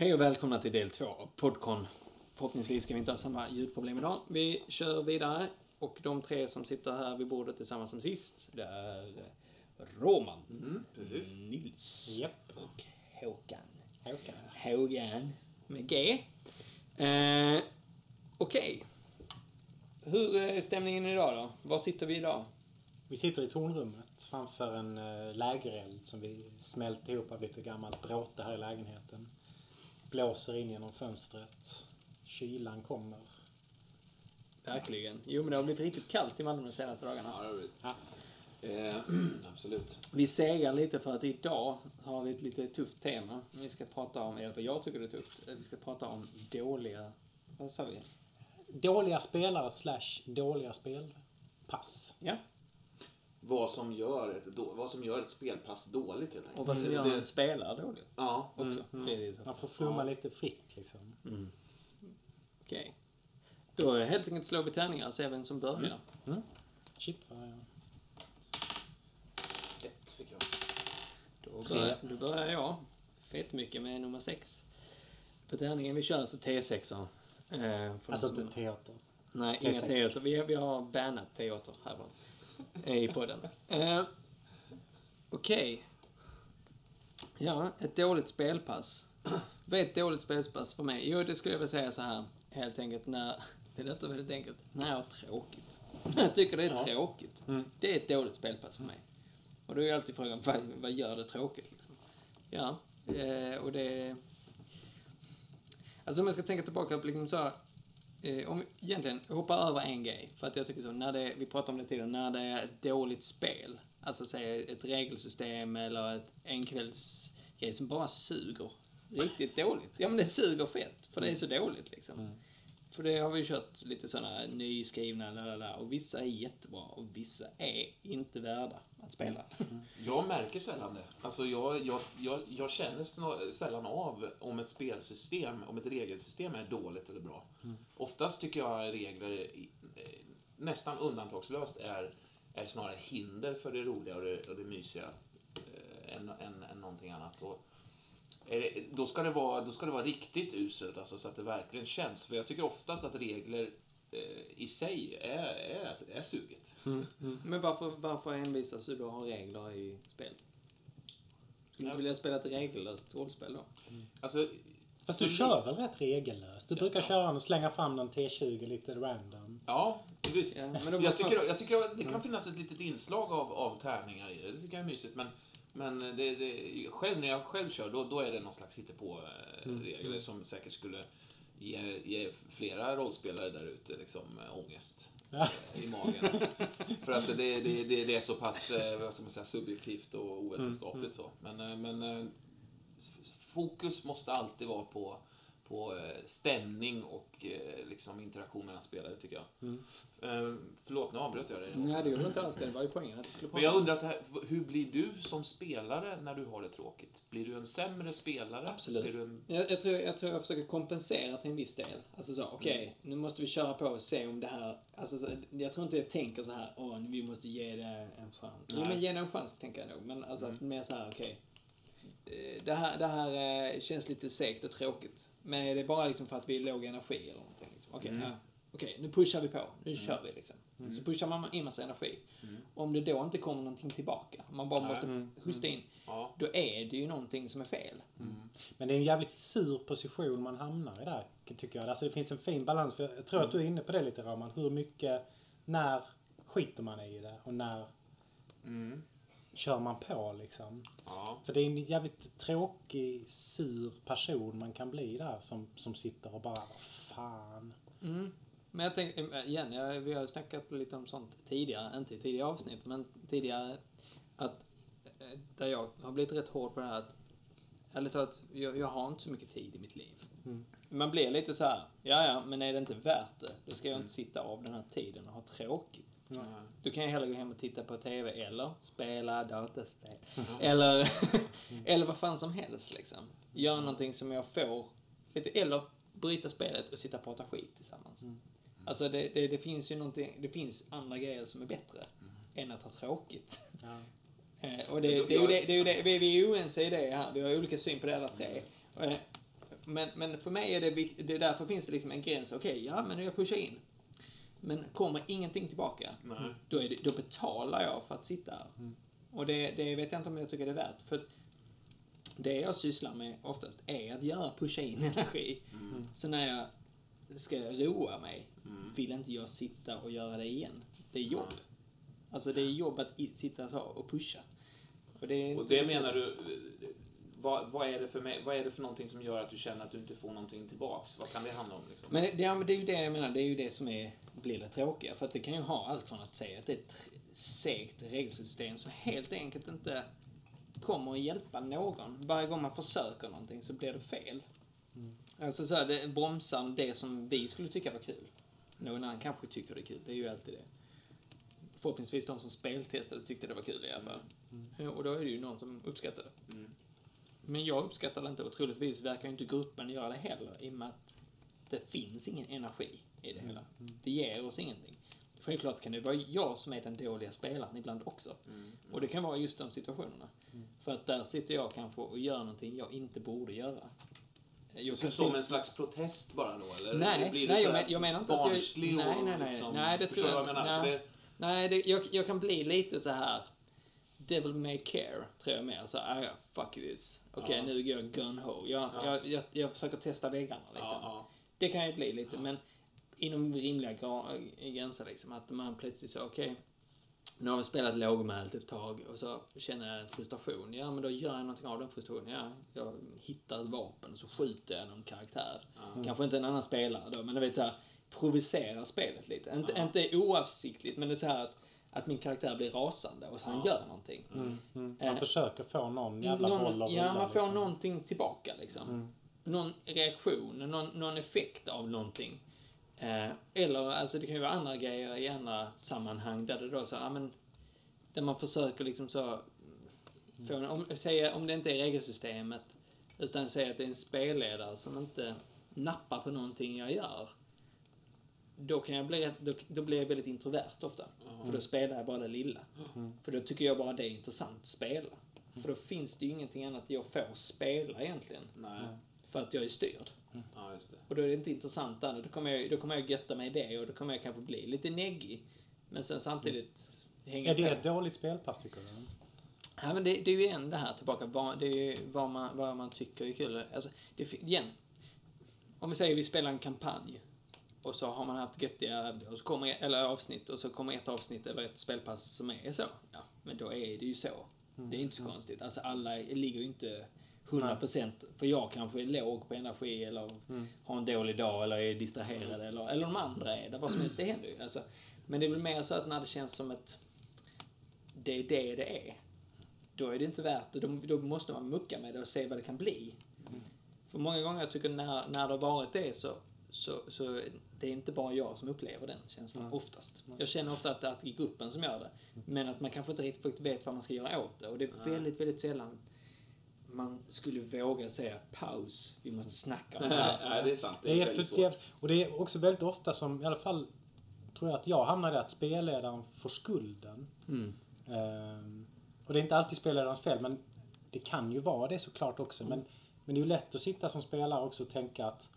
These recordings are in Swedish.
Hej och välkomna till del två av Podcon. Förhoppningsvis ska vi inte ha samma ljudproblem idag. Vi kör vidare och de tre som sitter här vid bordet tillsammans som sist, det är Roman, Mm, precis. Nils Japp. och Håkan. Håkan. Hågan med G. Eh, Okej. Hur är stämningen idag då? Var sitter vi idag? Vi sitter i tornrummet framför en uh, lägereld som vi smält ihop av lite gammalt bråte här i lägenheten. Blåser in genom fönstret. Kylan kommer. Verkligen. Jo, men det har blivit riktigt kallt i Malmö de senaste dagarna. Ja, det har blivit. Ja. Eh, absolut. Vi segar lite för att idag har vi ett lite tufft tema. Vi ska prata om, fall jag tycker det är tufft, vi ska prata om dåliga, vad sa vi? Dåliga spelare slash dåliga spelpass. Ja, Vad som, gör ett, då, vad som gör ett spelpass dåligt helt enkelt. och vad som gör det, en spelare dålig Ja, också. Det är det så. Man får flumma Ja. lite fritt liksom. Okej. Då är det helt enkelt slår vi tärningar och ser vem som börjar. Mm. Shit vad jag... ett fick jag. Då börjar, då börjar jag. Fett mycket med nummer sex. På tärningen vi kör alltså T6. Eh, Alltså inte teater. Nej, inga T6. teater. Vi, vi har bannat teater här va? I podden. Eh, Okej. Ja, ett dåligt spelpass. Vad är ett dåligt spelpass för mig? Jo, det skulle jag vilja säga så här. Helt enkelt när... Det låter väldigt enkelt. När jag har tråkigt. Jag tycker det är Ja. tråkigt. Mm. Det är ett dåligt spelpass för mig. Och då är ju alltid frågan, vad, vad gör det tråkigt liksom? Ja, eh, och det... Alltså om jag ska tänka tillbaka på liksom så här, eh, om egentligen hoppa över en grej. För att jag tycker så, när det, vi pratade om det tidigare, när det är ett dåligt spel. Alltså säg ett regelsystem eller ett enkvällsgrej som bara suger. Riktigt dåligt. Ja men det suger fett, för det är så dåligt liksom. Mm. För det har vi kört lite sådana nyskrivna, lalala, och vissa är jättebra och vissa är inte värda att spela. Jag märker sällan det. Alltså jag, jag, jag, jag känner sällan av om ett spelsystem, om ett regelsystem är dåligt eller bra. Oftast tycker jag regler, nästan undantagslöst, är, är snarare hinder för det roliga och det, och det mysiga eh, än, än, än någonting annat. Och, då, ska det vara, då ska det vara riktigt uselt, alltså, så att det verkligen känns. För jag tycker oftast att regler eh, i sig är, är, är suget. Men varför, varför envisas du då att ha regler i spel? Skulle du Ja. vilja spela ett regellöst rollspel då? Alltså, Fast du kör väl rätt regellöst? Du Ja. brukar köra och slänga fram någon T20 lite random. Ja, visst. Ja, men jag, tycker, jag tycker att det kan finnas ett litet inslag av, av tärningar i det. Det tycker jag är mysigt. Men, men det, det, själv, när jag själv kör, då, då är det någon slags hittepå-regler som säkert skulle ge, ge flera rollspelare där ute liksom, ångest Ja. i magen. För att det, det, det, det är så pass eh, vad ska man säga, subjektivt och ovetenskapligt. Så. Men, eh, men eh, fokus måste alltid vara på, på eh, stämning och eh, liksom interaktion mellan spelare, tycker jag. Eh, Förlåt, nu avbröt jag dig. Nej, det gjorde inte alls det. Det var ju poängen du Men jag undrar så här, hur blir du som spelare när du har det tråkigt? Blir du en sämre spelare? Absolut. Blir du en... Jag, jag, tror, jag tror jag försöker kompensera till en viss del. Alltså så, okej, Mm. nu måste vi köra på och se om det här... Alltså, så, jag tror inte jag tänker så här, åh, vi måste ge det en chans. Jo, Nej. men ge det en chans, tänker jag nog. Men alltså, Mm. att mer så här, okej. eh, Det här, det här känns lite segt och tråkigt. Men är det bara liksom för att vi är låg energi eller någonting? Liksom? Okej, Mm. ja. Okej, nu pushar vi på. Nu kör vi liksom. Så pushar man in massa energi. Om det då inte kommer någonting tillbaka, man bara måste hosta in, Ja. då är det ju någonting som är fel. Men det är en jävligt sur position man hamnar i där, tycker jag. Alltså det finns en fin balans. För jag tror att du är inne på det lite, Roman. Hur mycket, när skiter man i det och när Mm. Kör man på liksom? Ja. För det är en jävligt tråkig, sur person man kan bli där som, som sitter och bara, "Vad fan. Mm. Men jag tänker, igen, jag, vi har snackat lite om sånt tidigare, inte i tidigare avsnitt, men tidigare att eh, där jag har blivit rätt hård på det här att ärligt talat, jag, jag har inte så mycket tid i mitt liv. Mm. Man blir lite så här, ja ja, men är det inte värt det, då ska jag inte sitta av den här tiden och ha tråkigt. Då kan jag hellre gå hem och titta på TV eller spela dataspel. Eller, eller vad fan som helst liksom. Göra någonting som jag får, du, eller bryta spelet och sitta och prata skit tillsammans. Alltså det, det, det finns ju någonting, det finns andra grejer som är bättre än att ha tråkigt. Ja. Eh, och det, det, är ju det, det är ju det, vi, vi är oense i det här, vi har olika syn på det alla tre. Eh, Men, men för mig är det det är därför finns det liksom en gräns. Okej, ja men jag pushar in. Men kommer ingenting tillbaka, Nej. då, är det, då betalar jag för att sitta här. Och det, det vet jag inte om jag tycker det är värt. För att det jag sysslar med oftast är att göra, pusha in energi. Sen när jag ska roa mig, vill inte jag sitta och göra det igen. Det är jobb. Alltså det är jobb att sitta så och pusha. Och det, Och det så- menar du, vad, vad, är det för, mig- vad är det för någonting som gör att du känner att du inte får någonting tillbaks? Vad kan det handla om? Liksom? Men det, det är ju det jag menar, det är ju det som är, blir det tråkiga. För att det kan ju ha allt från att säga att det är ett segt regelsystem som helt enkelt inte kommer att hjälpa någon. Varje gång man försöker någonting så blir det fel. Alltså så här, det bromsar det som vi skulle tycka var kul. Någon annan kanske tycker det är kul, det är ju alltid det. Förhoppningsvis de som speltestade tyckte det var kul i alla fall. Ja, Och då är det ju någon som uppskattar det. Mm. Men jag uppskattar det inte och troligtvis verkar inte gruppen göra det heller i och med att det finns ingen energi i det hela. Det ger oss ingenting. Självklart kan det vara jag som är den dåliga spelaren ibland också. Mm. Och det kan vara just de situationerna. För att där sitter jag kanske och gör någonting jag inte borde göra. Jag Så som en slags protest bara då, eller? Nej, Blir nej, jag här men- jag menar inte att jag- nej, nej, nej. Liksom, Nej, det tror jag jag menar? Nej. det, Nej, det, jag, jag kan bli lite så här Devil may care, tror jag mer. Så, ah, ja, fuck this. Okej, Ja. nu går jag gun ho. Jag, Ja. jag, jag, jag försöker testa väggarna liksom. ja. Det kan ju bli lite, men inom rimliga gränser liksom. Att man plötsligt så, okej, nu har vi spelat lågmält ett tag och så känner jag frustration. Ja, men då gör jag någonting av den frustrationen. Ja, jag hittar ett vapen och så skjuter jag någon karaktär. Kanske inte en annan spelare då, men du vet så här, provocera spelet lite. Inte, Ja. inte oavsiktligt, men det är så här att, att min karaktär blir rasande och så han Ja. gör någonting. Mm. Man Eh, försöker få någon jävla Någon, boll att ja, man får liksom. någonting tillbaka liksom. Mm. Någon reaktion, någon, någon effekt av någonting. Eh, eller, alltså det kan ju vara andra grejer i andra sammanhang där det då så, ja men, där man försöker liksom så, få, en- om, säga, om det inte är regelsystemet, utan säga att det är en spelledare som inte nappar på någonting jag gör. Då kan jag bli då, då blir jag väldigt introvert ofta. För då spelar jag bara det lilla. För då tycker jag bara det är intressant att spela. För då finns det ju ingenting annat jag får spela egentligen. För att jag är styrd. Ja, just det. Och då är det inte intressant där. Då kommer jag, då kommer jag götta mig i det och då kommer jag kanske bli lite neggig. Men sen samtidigt hänga Är det på. ett dåligt spelpass tycker du? Ja, men det, det är ju igen det här tillbaka. Vad, det är ju vad man, vad man tycker är kul. Alltså, det, igen. Om vi säger vi spelar en kampanj. Och så har man haft göttiga och så kommer, eller avsnitt och så kommer ett avsnitt eller ett spelpass som är så. Ja, men då är det ju så. Det är inte så konstigt. Alltså alla ligger ju inte 100% för jag kanske är låg på energi eller har en dålig dag eller är distraherad eller, eller de andra är det. Vad som helst, det händer ju. Alltså, men det är väl mer så att när det känns som ett det är det det är. Då är det inte värt det. Då, då måste man mucka med det och se vad det kan bli. För många gånger jag tycker när, när det har varit det så, så, så det är inte bara jag som upplever den känslan, oftast. Jag känner ofta att, att det är gruppen som gör det. Men att man kanske inte riktigt vet vad man ska göra åt det. Och det är väldigt, väldigt sällan man skulle våga säga paus, vi måste snacka om det här. Nej, det är sant. Det Det är är väldigt svårt. och det är också väldigt ofta som, i alla fall tror jag att jag hamnar där, att spelledaren får skulden. Mm. Ehm, och det är inte alltid spelledarens fel, men det kan ju vara det såklart också. Men, men det är ju lätt att sitta som spelare också och tänka att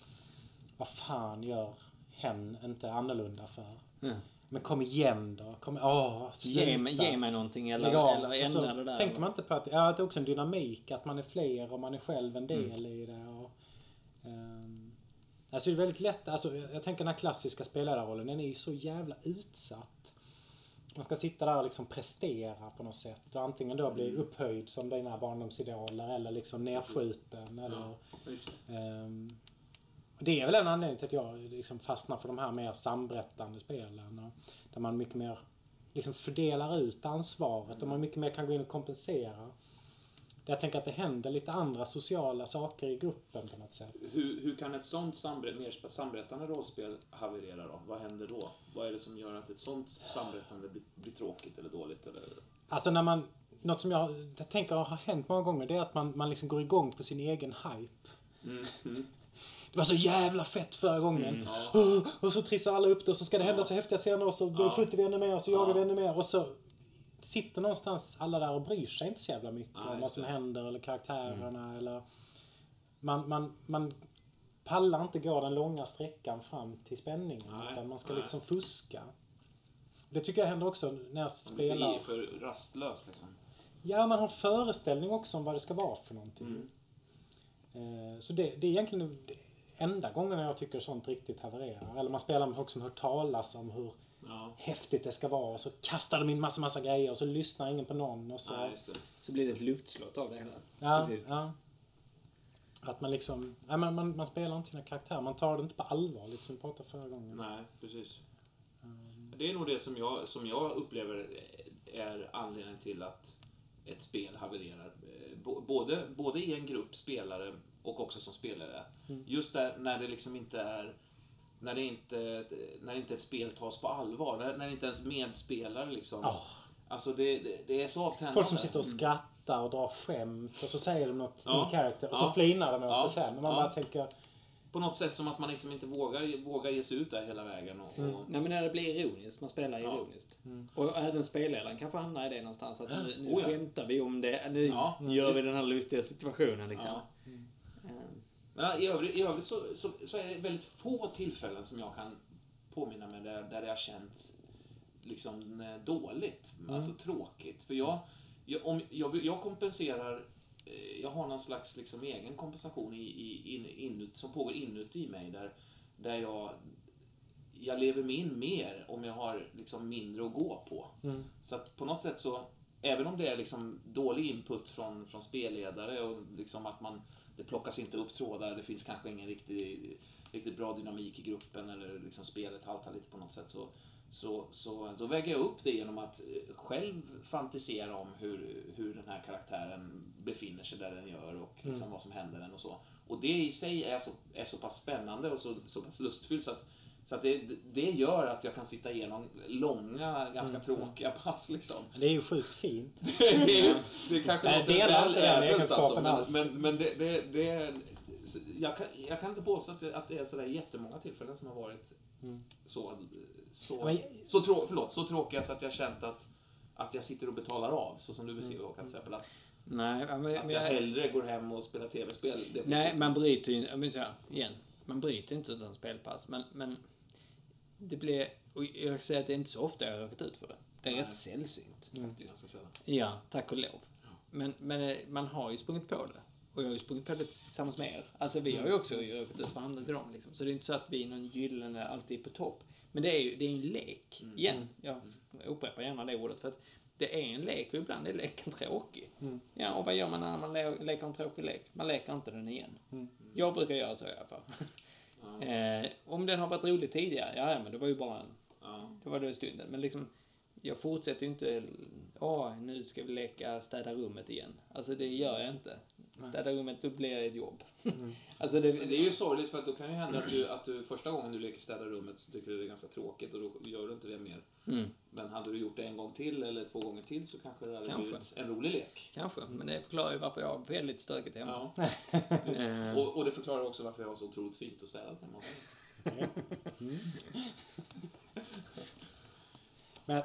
vad fan gör hen inte annorlunda för? Mm. Men kom igen då. Kom, åh, Ge, mig- sluta. ge mig någonting eller, av. eller ändra så det där. tänker man inte på att, ja, att det är också en dynamik, att man är fler och man är själv en del i det. Och, ehm, alltså det är väldigt lätt, alltså, jag tänker den här klassiska spelarrollen, den är ju så jävla utsatt. Man ska sitta där och liksom prestera på något sätt och antingen då bli upphöjd som dina barndomsidoler eller liksom nedskjuten eller... Just. Ehm, det är väl en anledning till att jag liksom fastnar för de här mer samberättande spelen. Där man mycket mer liksom fördelar ut ansvaret och man mycket mer kan gå in och kompensera. Jag tänker att det händer lite andra sociala saker i gruppen på något sätt. Hur, hur kan ett sånt samber- mer samberättande rollspel haverera då? Vad händer då? Vad är det som gör att ett sånt samberättande blir, blir tråkigt eller dåligt? Eller? Alltså när man, något som jag, jag tänker har hänt många gånger det är att man, man liksom går igång på sin egen hype. Mm. Mm. Det var så jävla fett förra gången. Oh, och så trissar alla upp det och så ska det hända så häftiga scener och så Ja. skjuter vi ännu mer och så jagar Ja. vi ännu mer och så sitter någonstans alla där och bryr sig inte så jävla mycket Ja, om vad som. Mm. händer eller karaktärerna eller man, man, man pallar inte gå den långa sträckan fram till spänningen. Nej, utan man ska nej. liksom fuska. Det tycker jag händer också när jag Man spelar. blir för rastlös liksom. Ja, man har en föreställning också om vad det ska vara för någonting. Mm. Eh, Så det, det är egentligen enda gången jag tycker sånt riktigt havererar. Eller man spelar med folk som hör talas om hur Ja. häftigt det ska vara. Och så kastar de in massa, massa grejer och så lyssnar ingen på någon. Och så, det. Så blir det ett luftslott av det hela. ja, Precis. ja. Att man liksom, nej, man, man, man spelar inte sina karaktärer. Man tar det inte på allvar, lite som vi pratade förra gången. Nej, precis. Det är nog det som jag, som jag upplever är anledningen till att ett spel havererar. Eh, Både, både i en grupp spelare och också som spelare. Just där, när det liksom inte är när det inte, när inte ett spel tas på allvar. När, när inte ens medspelare liksom... Ja. Alltså det, det, det är så avtändande. Folk som sitter och skrattar och drar skämt och så säger de något Ja. in character och Ja. så flinar de åt Ja. det sen. Men man Ja. bara tänker, På något sätt som att man liksom inte vågar, vågar ge sig ut där hela vägen. Och, Mm. och, Nej men när det blir ironiskt, man spelar Ja. ironiskt. Och även spelledaren kanske hamnar i det någonstans. Att nu, nu Oh ja. skämtar vi om det, nu Ja, gör vi den här lustiga situationen liksom. Ja. Men i övrigt, i övrigt så, så, så är det väldigt få tillfällen som jag kan påminna mig där, där det har känts liksom eh, dåligt, alltså tråkigt. För jag, jag, om, jag, jag kompenserar, eh, jag har någon slags liksom egen kompensation i, i, in, inut, som pågår inuti mig där, där jag, jag lever mig in mer om jag har liksom mindre att gå på. mm, Så att på något sätt så, även om det är liksom dålig input från, från spelledare och liksom att man, det plockas inte upp trådar, det finns kanske ingen riktig, riktigt bra dynamik i gruppen eller liksom spelet haltar lite på något sätt så, så, så, så väger jag upp det genom att eh, själv fantisera om hur, hur den här karaktären befinner sig där den gör och liksom vad som händer den och så. Och det i sig är så, är så pass spännande och så, så pass lustfyllt så att så att det, det gör att jag kan sitta igenom långa, ganska tråkiga pass liksom. det är ju sjukt fint. Det är, det är kanske Nej, låter väl ädelt egenskapen men, alls. men, men det, det, det jag, kan, jag kan inte påstå att det, att det är sådär jättemånga tillfällen som har varit så, så, Men- så, trå, förlåt, så tråkiga så att jag känt att, att jag sitter och betalar av, så som du beskriver Håkan, till exempel. Att, nej, men, att jag hellre går hem och spelar tv-spel. Det nej, man bryter ju, igen, man bryter inte utan spelpass. Men, men det blir, och jag säger att det är inte så ofta jag har råkat ut för det. Det är Nej. rätt sällsynt. ganska sällan. Ja, tack och lov. Men, men eh, man har ju sprungit på det. Och jag har ju sprungit på det tillsammans med er. Alltså vi har ju också råkat ut för andra till dem liksom. Så det är inte så att vi är någon gyllene alltid på topp. Men det är ju det är en lek. Igen, jag upprepar gärna det ordet. För att det är en lek och ibland är leken tråkig. Ja, och vad gör man när man le- leker en tråkig lek? Man leker inte den igen. Jag brukar göra så i alla fall. Eh, om den har varit rolig tidigare, ja, ja men det var ju bara en Ja. det var det stunden. Men liksom, jag fortsätter ju inte, åh, nu ska vi leka städa rummet igen. Alltså det gör jag inte. Städa rummet, då blir det ett jobb. alltså det, Men det är ju sorgligt för att då kan ju hända att du, att du första gången du leker städa rummet så tycker du det är ganska tråkigt och då gör du inte det mer. Mm, Men hade du gjort det en gång till eller två gånger till så kanske det hade Kanske. blivit en rolig lek. kanske, men det förklarar ju varför jag har väldigt stökigt hemma. Ja. Eh, Och, och det förklarar också varför jag har så otroligt fint och städat hemma. Men...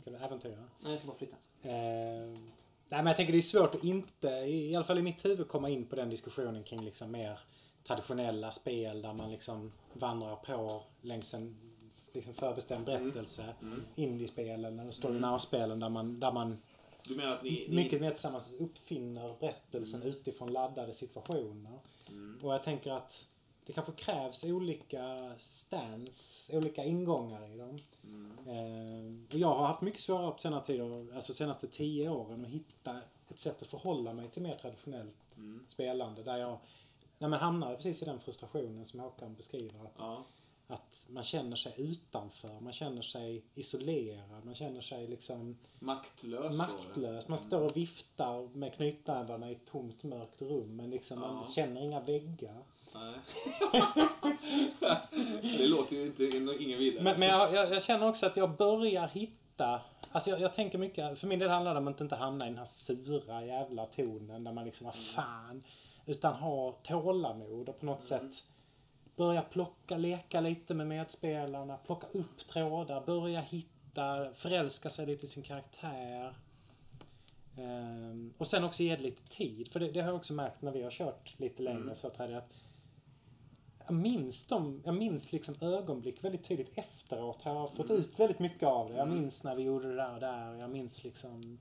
Ska du äventyra? nej, jag ska bara flytta. Eh, nej men jag tänker det är svårt att inte, i alla fall i mitt huvud, komma in på den diskussionen kring liksom mer traditionella spel där man liksom vandrar på längs en liksom förbestämd berättelse. Indiespelen eller story now-spelen där man, där man Du menar att ni... ni mycket mer tillsammans uppfinner berättelsen utifrån laddade situationer. Och jag tänker att det kanske krävs olika stans, olika ingångar i dem. Eh, och jag har haft mycket svårare på senare tid, alltså senaste tio åren, att hitta ett sätt att förhålla mig till mer traditionellt spelande. Där jag nej, men hamnar precis i den frustrationen som Håkan beskriver. Att, Ja. att man känner sig utanför, man känner sig isolerad, man känner sig liksom Maktlös. maktlös. Man står och viftar med knytnävarna i ett tomt mörkt rum men liksom man Ja. känner inga väggar. Nej. det låter ju inte ingen vidare. Men, men jag, jag, jag känner också att jag börjar hitta Alltså jag, jag tänker mycket, för min del handlar det om att inte hamna i den här sura jävla tonen där man liksom, vad fan. Utan ha tålamod och på något sätt börja plocka, leka lite med medspelarna, plocka upp trådar, börja hitta, förälska sig lite i sin karaktär. Ehm, och sen också ge det lite tid, för det, det har jag också märkt när vi har kört lite längre så att, att jag minns dem, jag minns liksom ögonblick väldigt tydligt efteråt. Har jag fått ut väldigt mycket av det. Jag Mm. minns när vi gjorde det där och där. och Jag minns liksom...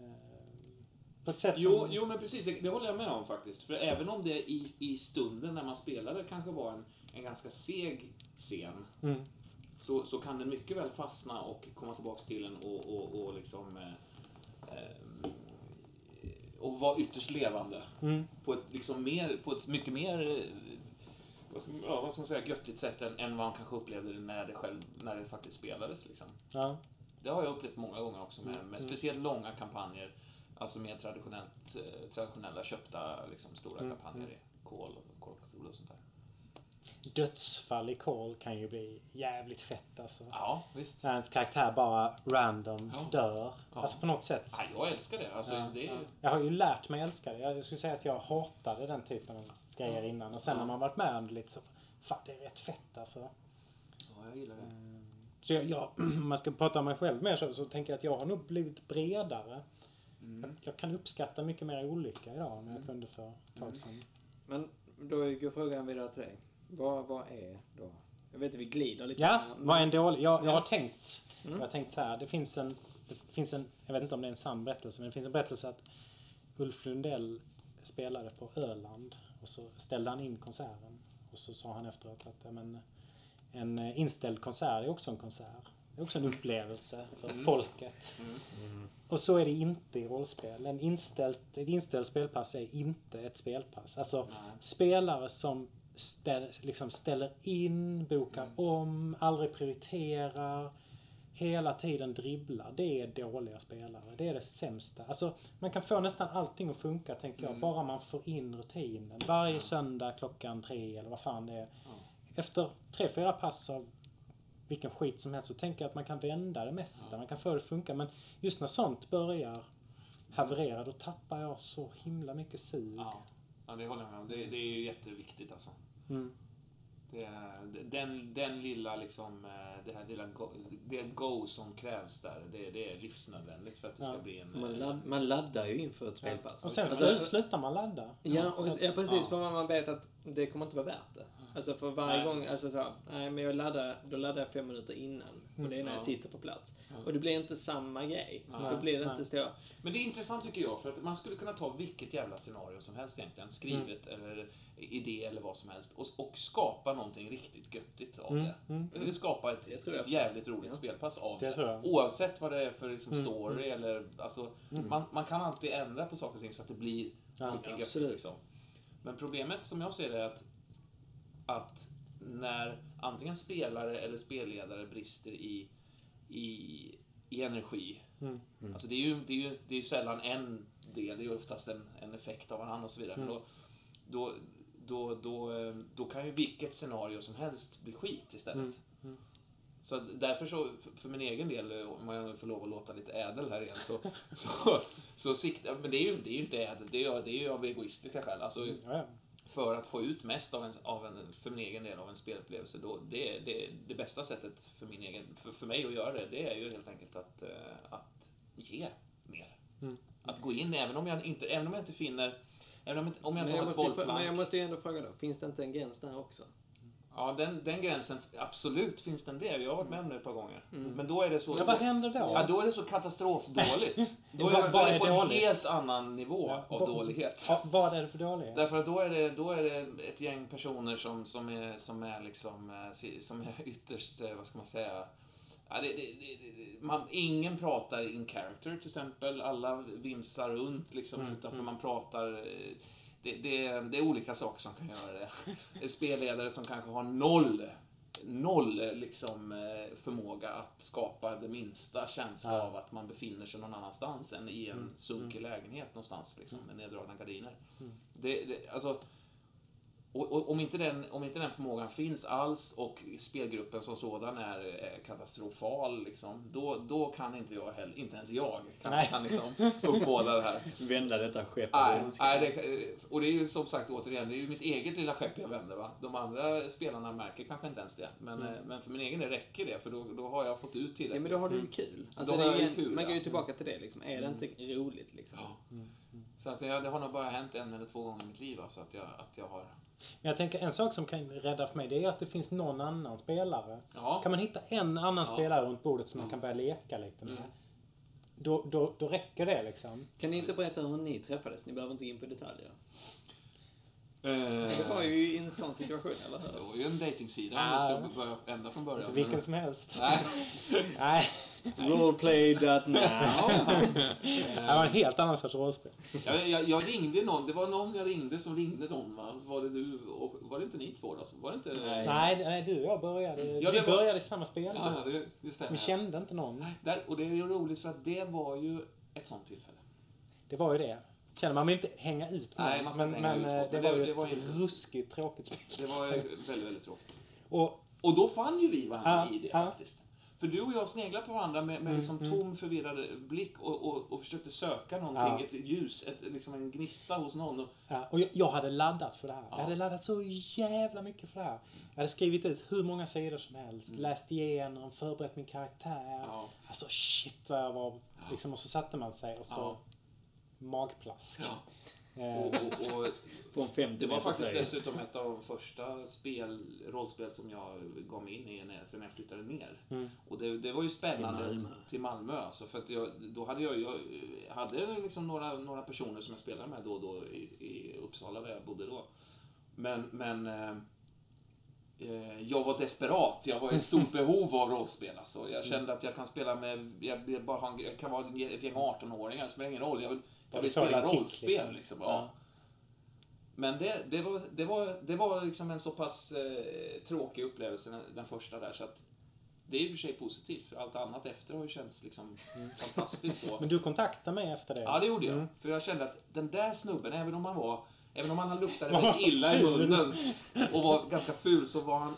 Eh, på ett sätt Jo, som... jo men precis, det, det håller jag med om faktiskt. För även om det i, i stunden när man spelade kanske var en, en ganska seg scen, Mm, så, så kan den mycket väl fastna och komma tillbaks till en och, och, och liksom... Eh, eh, och vara ytterst levande. mm, På ett, liksom mer, på ett mycket mer eh, ja, vad ska man säga, göttigt sätt än, än vad man kanske upplevde det när det, själv, när det faktiskt spelades. Liksom. ja. Det har jag upplevt många gånger också med, med Mm. speciellt långa kampanjer. Alltså mer traditionellt, eh, traditionella köpta liksom, stora Mm, kampanjer i Call och Call of och sånt där. Dödsfall i Call kan ju bli jävligt fett alltså. Ja, visst. När ens karaktär bara random Ja. dör. Ja. Alltså på något sätt. Ja, jag älskar det. Alltså, Ja, det är, ja. Jag har ju lärt mig älska det. Jag skulle säga att jag hatade den typen av grejer innan. Och sen när man varit med om det lite så, fan det är rätt fett alltså. Ja, jag gillar det. Mm. Så jag, jag, om man ska prata om mig själv mer så, så tänker jag att jag har nog blivit bredare. Mm. Jag, jag kan uppskatta mycket mer olycka idag än jag kunde för ett tag sedan. Men då går frågan vidare till dig. Vad, vad är då... Jag vet att vi glider lite. Ja, men- vad är en dålig... Jag, jag Ja. har tänkt. Mm. Jag har tänkt så här. Det finns en... Det finns en... Jag vet inte om det är en sann berättelse, men det finns en berättelse att Ulf Lundell spelade på Öland och så ställde han in konserten. Och så sa han efteråt att men, en eh, inställd konsert är också en konsert. Det är också en upplevelse för Mm. folket. Mm. Och så är det inte i rollspel. En inställt, ett inställt spelpass är inte ett spelpass. Alltså spelare som ställ, liksom ställer in, bokar Mm. om, aldrig prioriterar, hela tiden dribblar. Det är dåliga spelare. Det är det sämsta. Alltså, man kan få nästan allting att funka, tänker jag, Mm. bara man får in rutinen. Varje Ja. söndag klockan tre eller vad fan det är. Ja. Efter tre, fyra pass av vilken skit som helst så tänker jag att man kan vända det mesta. Ja. Man kan få det att funka. Men just när sånt börjar haverera, då tappar jag så himla mycket sug. Ja. ja, det håller jag med om. Det, det är ju jätteviktigt alltså. Mm. Det, är- den, den lilla liksom, eh, det här lilla go, det go som krävs där, det, det är livsnödvändigt för att det ska Ja. bli en... Man, eh, ladd, man laddar ju inför ett spelpass. Och sen Alltså, slu- slutar man ladda. Ja, och, ja precis. Ja. För man, man vet att det kommer inte vara värt det. Alltså för varje Nej. gång, alltså så, nej men jag laddar, då laddar jag fem minuter innan. Och det är när jag Ja. sitter på plats. Ja. Och det blir inte samma grej. Nej. Då blir det inte så. Men det är intressant tycker jag, för att man skulle kunna ta vilket jävla scenario som helst egentligen, skrivet eller idé eller vad som helst, och, och skapa någonting riktigt göttigt av Mm, det. mm. Skapa ett, tror jag ett jävligt roligt Ja. spelpass av Det det. jag. Oavsett vad det är för liksom Mm, story eller, alltså, Mm. man, man kan alltid ändra på saker och ting så att det blir Ja. någonting göttigt. absolut. Liksom. Men problemet som jag ser det är att, att när antingen spelare eller spelledare brister i, i, i energi Mm. Alltså det är ju, det är ju, det är ju sällan en del, det är ju oftast en, en effekt av varandra och så vidare. Men Mm. då, då, då, då, eh, då kan ju vilket scenario som helst bli skit istället. Mm. Mm. Så därför så, för- min egen del, om jag får lov att låta lite ädel här igen, så, så, så siktar, men det är ju, det är ju inte ädel, det är, ju- det är ju av egoistiska skäl. Alltså, Ja, ja. För att få ut mest av en, av en, för min egen del av en spelupplevelse, då, det, det, det bästa sättet för, min egen, för, för mig att göra det, det är ju helt enkelt att, eh, att ge mer. Mm. Att gå in, även om jag inte, även om jag inte finner, även om, jag inte- om jag Men inte jag, har ett måste bollplank. men jag måste ju ändå fråga då, finns det inte en gräns där också? Ja, den, den gränsen, absolut finns den det. Jag har varit med om det ett par gånger. Mm. Men då är det så... ja, vad händer då? Ja, då är det så katastrofdåligt. Då är, Vad- då är det på en dåligt? helt annan nivå Ja, av vad- dålighet. Ja, vad är det för dålighet? Därför att då är det, då är det ett gäng personer som, som, är, som är liksom, eh, som är ytterst, eh, vad ska man säga, Ja, det, det, det, det, man, ingen pratar in character till exempel. Alla vimsar runt liksom Mm, utanför. mm. Man pratar... Det, det, det är olika saker som kan göra det. Spelledare som kanske har noll, noll liksom, eh, förmåga att skapa det minsta känsla Ja. av att man befinner sig någon annanstans än i en Mm, sunkig lägenhet någonstans liksom, med neddragna gardiner. Mm. Det, det, alltså, och, och, om, inte den, om inte den förmågan finns alls och spelgruppen som sådan är, är katastrofal, liksom, då, då kan inte jag heller, inte ens jag, kan, Nej. kan liksom uppbåda det här. Vända detta skepp. Nej, nej, det, och det är ju som sagt återigen, det är ju mitt eget lilla skepp jag vänder. Va? De andra spelarna märker kanske inte ens det. Men, Mm. eh, men för min egen del räcker det, för då, då har jag fått ut Ja, tillräckligt. men då har du ju kul. Alltså, Då det är ju kul, man går ju ja. tillbaka till det liksom. Är det Mm. inte roligt liksom? Ja. Mm. Så att det, det har nog bara hänt en eller två gånger i mitt liv alltså, att, jag, att jag har... Men jag tänker en sak som kan rädda för mig det är att det finns någon annan spelare. Ja, Kan man hitta en annan Ja. spelare runt bordet som man Mm. kan börja leka lite med. Mm. Då, då, då räcker det liksom. Kan ni inte berätta hur ni träffades? Ni behöver inte gå in på detaljer. Eh, Det var ju i en sån situation, eller hur? det var ju en dejtingsida om vi ska börja ända från början. Inte vilken som helst. Nej. Nej, Roleplay.now. det var en helt annan sorts rollspel. Jag, jag, jag ringde någon, det var någon jag ringde som ringde någon va? Var det du och var det inte ni två då? Var det inte... Nej. Nej, nej du och jag började, Ja, vi var- började i samma spel. Ja, ja, det, det. Vi kände inte någon. Där, och det är ju roligt för att det var ju ett sånt tillfälle. Det var ju det. Känner man vill inte hänga ut någon. Nej, man ska men, inte hänga men ut eh, folk. det Men var det- ju det var ett inte- ruskigt tråkigt spel. Det var ju väldigt, väldigt tråkigt. Och, Och då fann ju vi varandra Ja, i det ja. faktiskt. För du och jag sneglade på varandra med, med Mm, liksom mm. tom förvirrad blick och, och, och försökte söka någonting, Ja. ett ljus, ett, liksom en gnista hos någon. Och, ja, och jag, jag hade laddat för det här. Ja. Jag hade laddat så jävla mycket för det här. Jag hade skrivit ut hur många sidor som helst. Mm. Läst igenom, förberett min karaktär. ja, Alltså shit vad jag var... Liksom, och så satte man sig och så... Ja. Magplask. ja. Eh, Och, och, och På en 50 det var faktiskt dessutom ett av de första spel, rollspel som jag gav mig in i när, sen jag flyttade ner. Mm. Och det, det var ju spännande Till Malmö. till Malmö. Alltså, för att jag, då hade jag, jag hade liksom några, några personer som jag spelade med då och då i, i Uppsala där jag bodde då. Men, men eh, eh, jag var desperat. Jag var i stort behov av rollspel. Alltså. Jag kände att jag kan spela med, jag, bara jag kan vara ett gäng 18-åringar, det spelar ingen roll. Jag vill, spela rollspel. liksom. Liksom. Ja. Men det, det, var, det, var, det var liksom en så pass eh, tråkig upplevelse, den, den första där, så att det är i och för sig positivt, för allt annat efter har ju känts liksom fantastiskt då. Men du kontaktade mig efter det. Ja, det gjorde jag. Mm. För jag kände att den där snubben, även om han var, även om han luktade väldigt illa i munnen och var ganska ful, så var han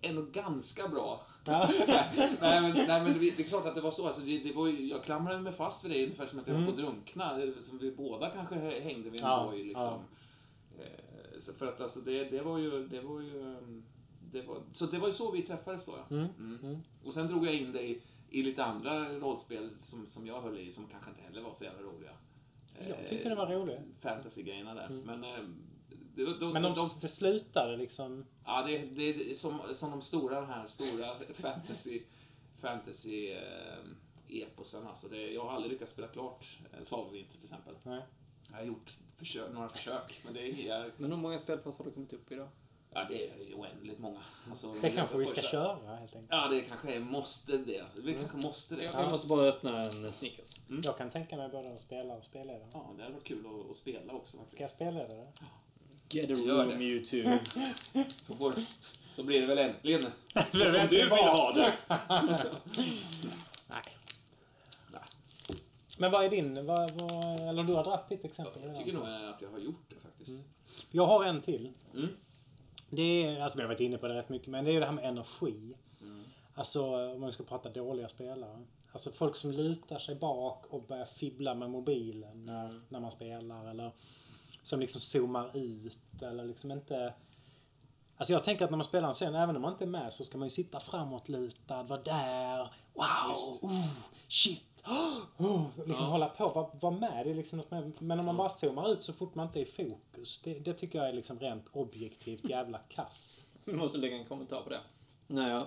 ändå ganska bra. Ja. nej, men, nej, men det det är klart att det var så. Alltså, det, det var ju, jag klamrade mig fast vid det ungefär som att jag var på att drunkna. Som vi båda kanske hängde vid en Ja, boj. Liksom. Eh, så för att alltså, det, det var ju... Det var ju um, det var, så det var ju så vi träffades då. Ja. Mm. Mm. Mm. Och sen drog jag in dig i, lite andra rollspel som, som jag höll i, som kanske inte heller var så jävla roliga. Jag tyckte det var roligt. Fantasy-grejerna där. Mm. Men, eh, var- de, Men de, de, det slutade liksom... Ja, det, det, det är som, som de stora, de här stora fantasy, fantasy eh, eposen. Alltså det, jag har aldrig lyckats spela klart Svavelvinter till exempel. Nej. Jag har gjort försök, några försök, men det är, jag, Men hur många spelpass har du kommit upp i då? ja, det är oändligt många. Alltså, Det kanske vi ska köra helt enkelt. Ja, det kanske är, måste det. Alltså, vi kanske måste det. Jag, Ja. jag måste bara öppna en Snickers. Jag kan tänka mig både att spela och spelleda. ja, det hade varit kul att, att spela också. faktiskt. Ska jag spelleda det? Get a Gör room det. YouTube. Så, får, så blir det väl äntligen så som du vi vill ha det. Nej. Nej. Men vad är din? Vad, vad, eller du har dragit ditt exempel Jag tycker nog att jag har gjort det faktiskt. Jag har en till. Mm. Det är, alltså vi har varit inne på det rätt mycket, men det är det här med energi. Mm. Alltså om man ska prata dåliga spelare. Alltså folk som lutar sig bak och börjar fibbla med mobilen när, Mm. när man spelar. Eller som liksom zoomar ut eller liksom inte... Alltså jag tänker att när man spelar en scen, även om man inte är med, så ska man ju sitta framåtlutad, vara där. Wow! Oh, shit! Oh, liksom Ja. hålla på, vara var med. Det är liksom något med. Men om man bara zoomar ut så fort man inte är i fokus. Det, det tycker jag är liksom rent objektivt jävla kass. Vi måste lägga en kommentar på det. När, jag,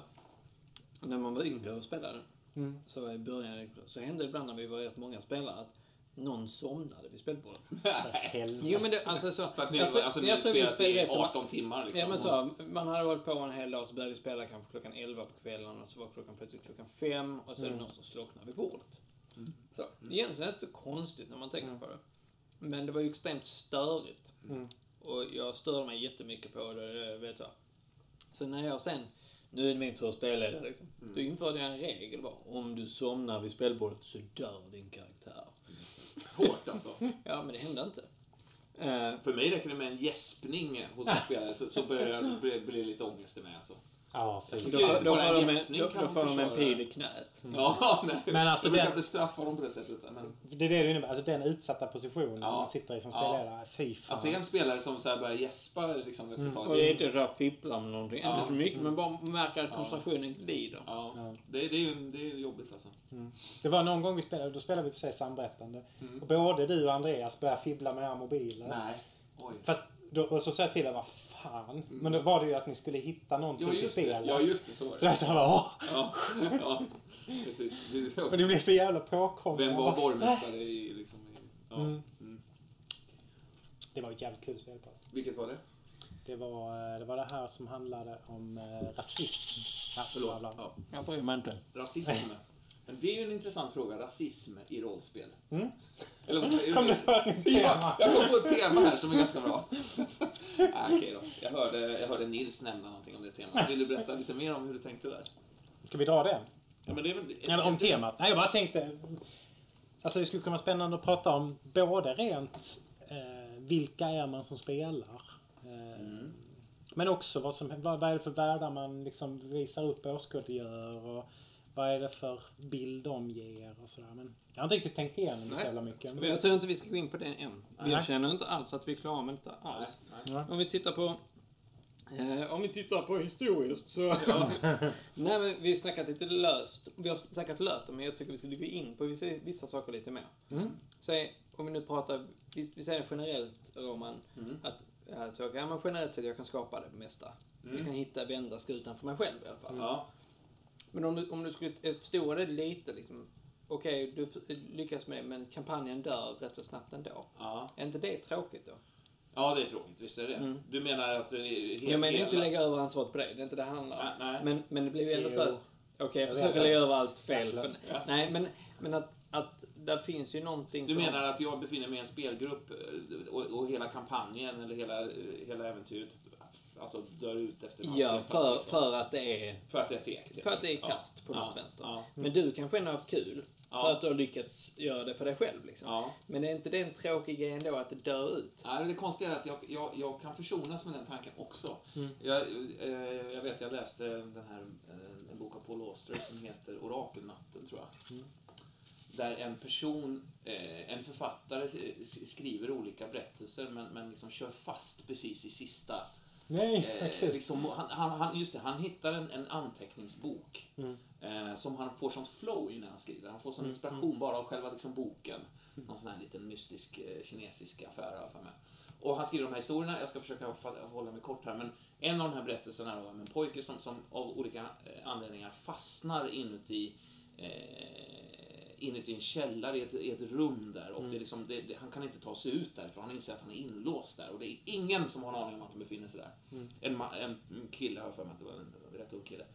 när man var yngre och spelade, Mm. så i början, så hände det ibland när vi var rätt många spelare att någon somnade vid spelbordet. Helvete. Jo men det, alltså så. För att ni, jag tror- alltså, ni jag tror vi spelade i rätt som- 18 timmar liksom. Ja men så, man hade hållit på en hel dag så började vi spela kanske klockan 11 på kvällen och så var klockan plötsligt klockan 5 och så är det Mm. någon som slocknar vid bordet. Mm. Så, egentligen är det inte så konstigt när man tänker på det. Men det var ju extremt störigt. Mm. Och jag störde mig jättemycket på det, vet jag. Så när jag sen, nu är det min tur att spela det liksom. Mm. Då införde jag en regel var, om du somnar vid spelbordet så dör din karaktär. Hårt alltså. Ja, men det hände inte. Eh, För mig räcker det med en gäspning hos en spelare så, så börjar det bli, bli lite ångest i mig alltså. Ja, fy Då, får- då, får de en, då, då får de en pil i knät. Ja, nej. Men alltså jag brukar den- inte straffa dem på det sättet. Men Det är det det innebär. Alltså den utsatta positionen Ja. man sitter i som Ja. spelledare. Fy fan. att se en spelare som så här börjar gäspa liksom, efter ett tag. Och det är inte så här fippla med någonting. Ja. Inte så mycket, men bara märka att koncentrationen glider. Ja, Ja. det, det, är ju det är ju jobbigt alltså. Det var någon gång vi spelade, då spelade vi för sig samberättande. Mm. Och både du och Andreas började fibbla med era mobiler. Nej. Oj. Fast då, och så sa jag till er, vad fan. Men då var det ju att ni skulle hitta någonting Ja, till det. spelet. Ja, just det. Så var Så det. jag sa bara, åh. Ja, ja precis. Men Det- det blev så jävla påkommet. Vem var bara, borgmästare i liksom... i- Ja. Mm. Mm. Det var ett jävligt kul spelpass. Vilket var det? Det var, eh, det var det här som handlade om eh, rasism. Ja, Förlåt. Ja. Jag bryr mig inte. Rasism. Men det är ju en intressant fråga. Rasism i rollspel. Mm. Eller vad säger Kom du? på ett nytt Ja, tema? jag kom på ett tema här som är ganska bra. ah, Okej då. Jag hörde, jag hörde Nils nämna någonting om det temat. Vill du berätta lite mer om hur du tänkte där? Ska vi dra det? Ja, men det är väl... Eller om temat? Nej, jag bara tänkte... Alltså det skulle kunna vara spännande att prata om både rent eh, vilka är man som spelar. Eh, Mm. Men också vad, som, vad, vad är det för världar man liksom visar upp, åskådliggör och vad är det för bild de ger och sådär. Men jag har inte riktigt tänkt igenom det så Nej. jävla mycket. Men jag tror inte vi ska gå in på det än. Nej. Jag känner inte alls att vi är klara med detta Nej, alls. nej. Ja. Om vi tittar på... Eh, om vi tittar på historiskt så... Nej men vi har snackat lite löst. Vi har snackat löst men jag tycker vi skulle gå in på vissa, vissa saker lite mer. Mm. Säg, om vi nu pratar, vi, vi säger generellt Roman, Mm. att jag, ja, men generellt sett jag kan skapa det mesta. Mm. Jag kan hitta, vända skutan för mig själv i alla fall. Ja. Men om du, om du skulle eh, förstora det lite liksom. Okej, du f- lyckas med det, men kampanjen dör rätt så snabbt ändå. Ja. Är inte det tråkigt då? ja, det är tråkigt. Visst är det Mm. Du menar att... eh, he- jag menar inte lägga över ansvaret på dig, det är inte det det handlar om. Nej, nej. Men, men det blir ju ändå så att, okej jag Jag försöker lägga över allt fel. Ja, Men, Ja. nej, men, men att, att där finns ju någonting Du som... menar att jag befinner mig i en spelgrupp eh, och, och hela kampanjen eller hela, eh, hela äventyret alltså dör ut efter några Ja, för, liksom. för att det är... för att det är segt. För att det är Ja. kast på Ja. något vänster. Ja. Men du kanske ändå har haft kul. Ja. För att du har lyckats göra det för dig själv liksom. Ja. Men är inte det en tråkig grej ändå att det dör ut? Nej, det konstiga är att jag, jag, jag kan försonas med den tanken också. Mm. Jag, eh, jag vet, jag läste den här, eh, en bok av Paul Auster som heter Orakelnatten, tror jag. Mm. Där en person, eh, en författare skriver olika berättelser men, men liksom kör fast precis i sista. Nej, vad Eh, kul. liksom, han, han, han, just det, han hittar en, en anteckningsbok Mm. eh, som han får sånt flow i när han skriver. Han får sån Mm, inspiration bara av själva liksom, boken. Någon sån här liten mystisk eh, kinesisk affär för mig. Och han skriver de här historierna, jag ska försöka hålla mig kort här, men en av de här berättelserna är om en pojke som, som av olika eh, anledningar fastnar inuti eh, inuti en källare i ett, i ett rum där och det är liksom, det, det, han kan inte ta sig ut där för han inser att han är inlåst där och det är ingen som har en aning om att han befinner sig där. Mm. En, ma- en kille har jag för mig att det var en rätt ung kille.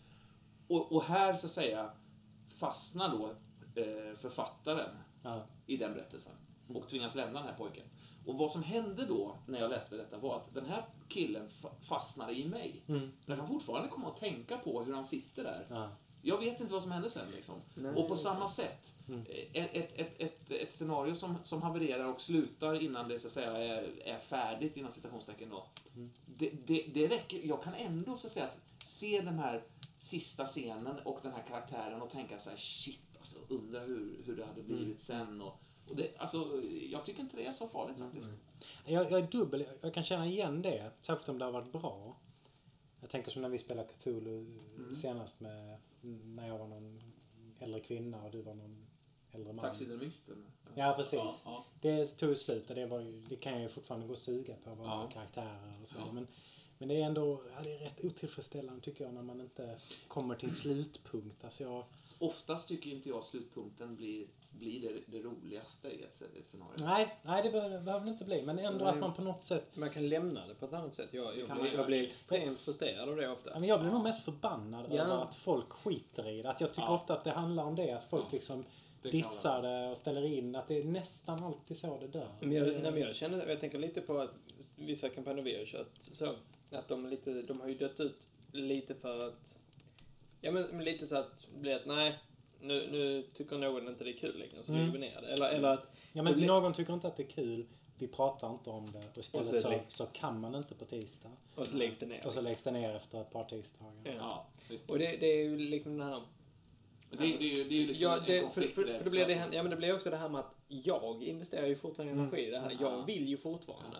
Och, och här så att säga fastnar då eh, författaren Ja. i den berättelsen och tvingas lämna den här pojken. Och vad som hände då när jag läste detta var att den här killen fa- fastnade i mig. Mm. Jag kan fortfarande komma att tänka på hur han sitter där. Ja. Jag vet inte vad som hände sen liksom. Nej. Och på samma sätt, Mm. eh, ett, ett, ett, ett scenario som, som havererar och slutar innan det så att säga är, är färdigt inom citationstecken då. Mm. Det, det, det räcker, jag kan ändå så att säga att se den här sista scenen och den här karaktären och tänka så här shit alltså, undrar hur, hur det hade blivit Mm. sen och, och det, alltså, jag tycker inte det är så farligt faktiskt. Jag, jag är dubbel. Jag kan känna igen det. Särskilt om det har varit bra. Jag tänker som när vi spelade Cthulhu Mm. senast med när jag var någon äldre kvinna och du var någon äldre man. Taxidermisten. Ja, precis. Ja, ja. Det tog slut och det, var ju, det kan jag ju fortfarande gå och suga på, våra Ja. karaktärer och så. Men, men det är ändå ja, det är rätt otillfredsställande tycker jag när man inte kommer till en slutpunkt. Alltså jag, Oftast tycker inte jag slutpunkten blir, blir det, det roligaste i ett, ett scenario. nej, nej, det behöver, det behöver det inte bli. Men ändå Nej. att man på något sätt... Man kan lämna det på ett annat sätt. Jag, jag, blir, jag blir extremt frustrerad av det ofta. Ja, men jag blir nog mest förbannad Ja. över att folk skiter i det. Att jag tycker Ja. ofta att det handlar om det. Att folk Ja. liksom Det dissar det och ställer in. Att det är nästan alltid så det dör. Men jag, nej, men jag känner, jag tänker lite på att vissa kampanjer vi har kört så, att de, är lite, de har ju dött ut lite för att, ja men men lite så att det blir att nej, nu, nu tycker någon inte det är kul längre så Mm. lägger vi ner det. Eller, eller att, Ja, men blir- någon tycker inte att det är kul. vi pratar inte om det och istället Och så så, lägg- så kan man inte på tisdag. Och så läggs det ner. Och så liksom. läggs det ner efter ett par tisdagar. Ja. Ja, visst. Och det, det är ju liksom den här... Det, det, är ju- det är ju liksom Ja, en det, för, konflikt för, där, för då blir det, ja, men det blir också det här med att jag investerar ju fortfarande Mm. energi i det här. Jag vill ju fortfarande.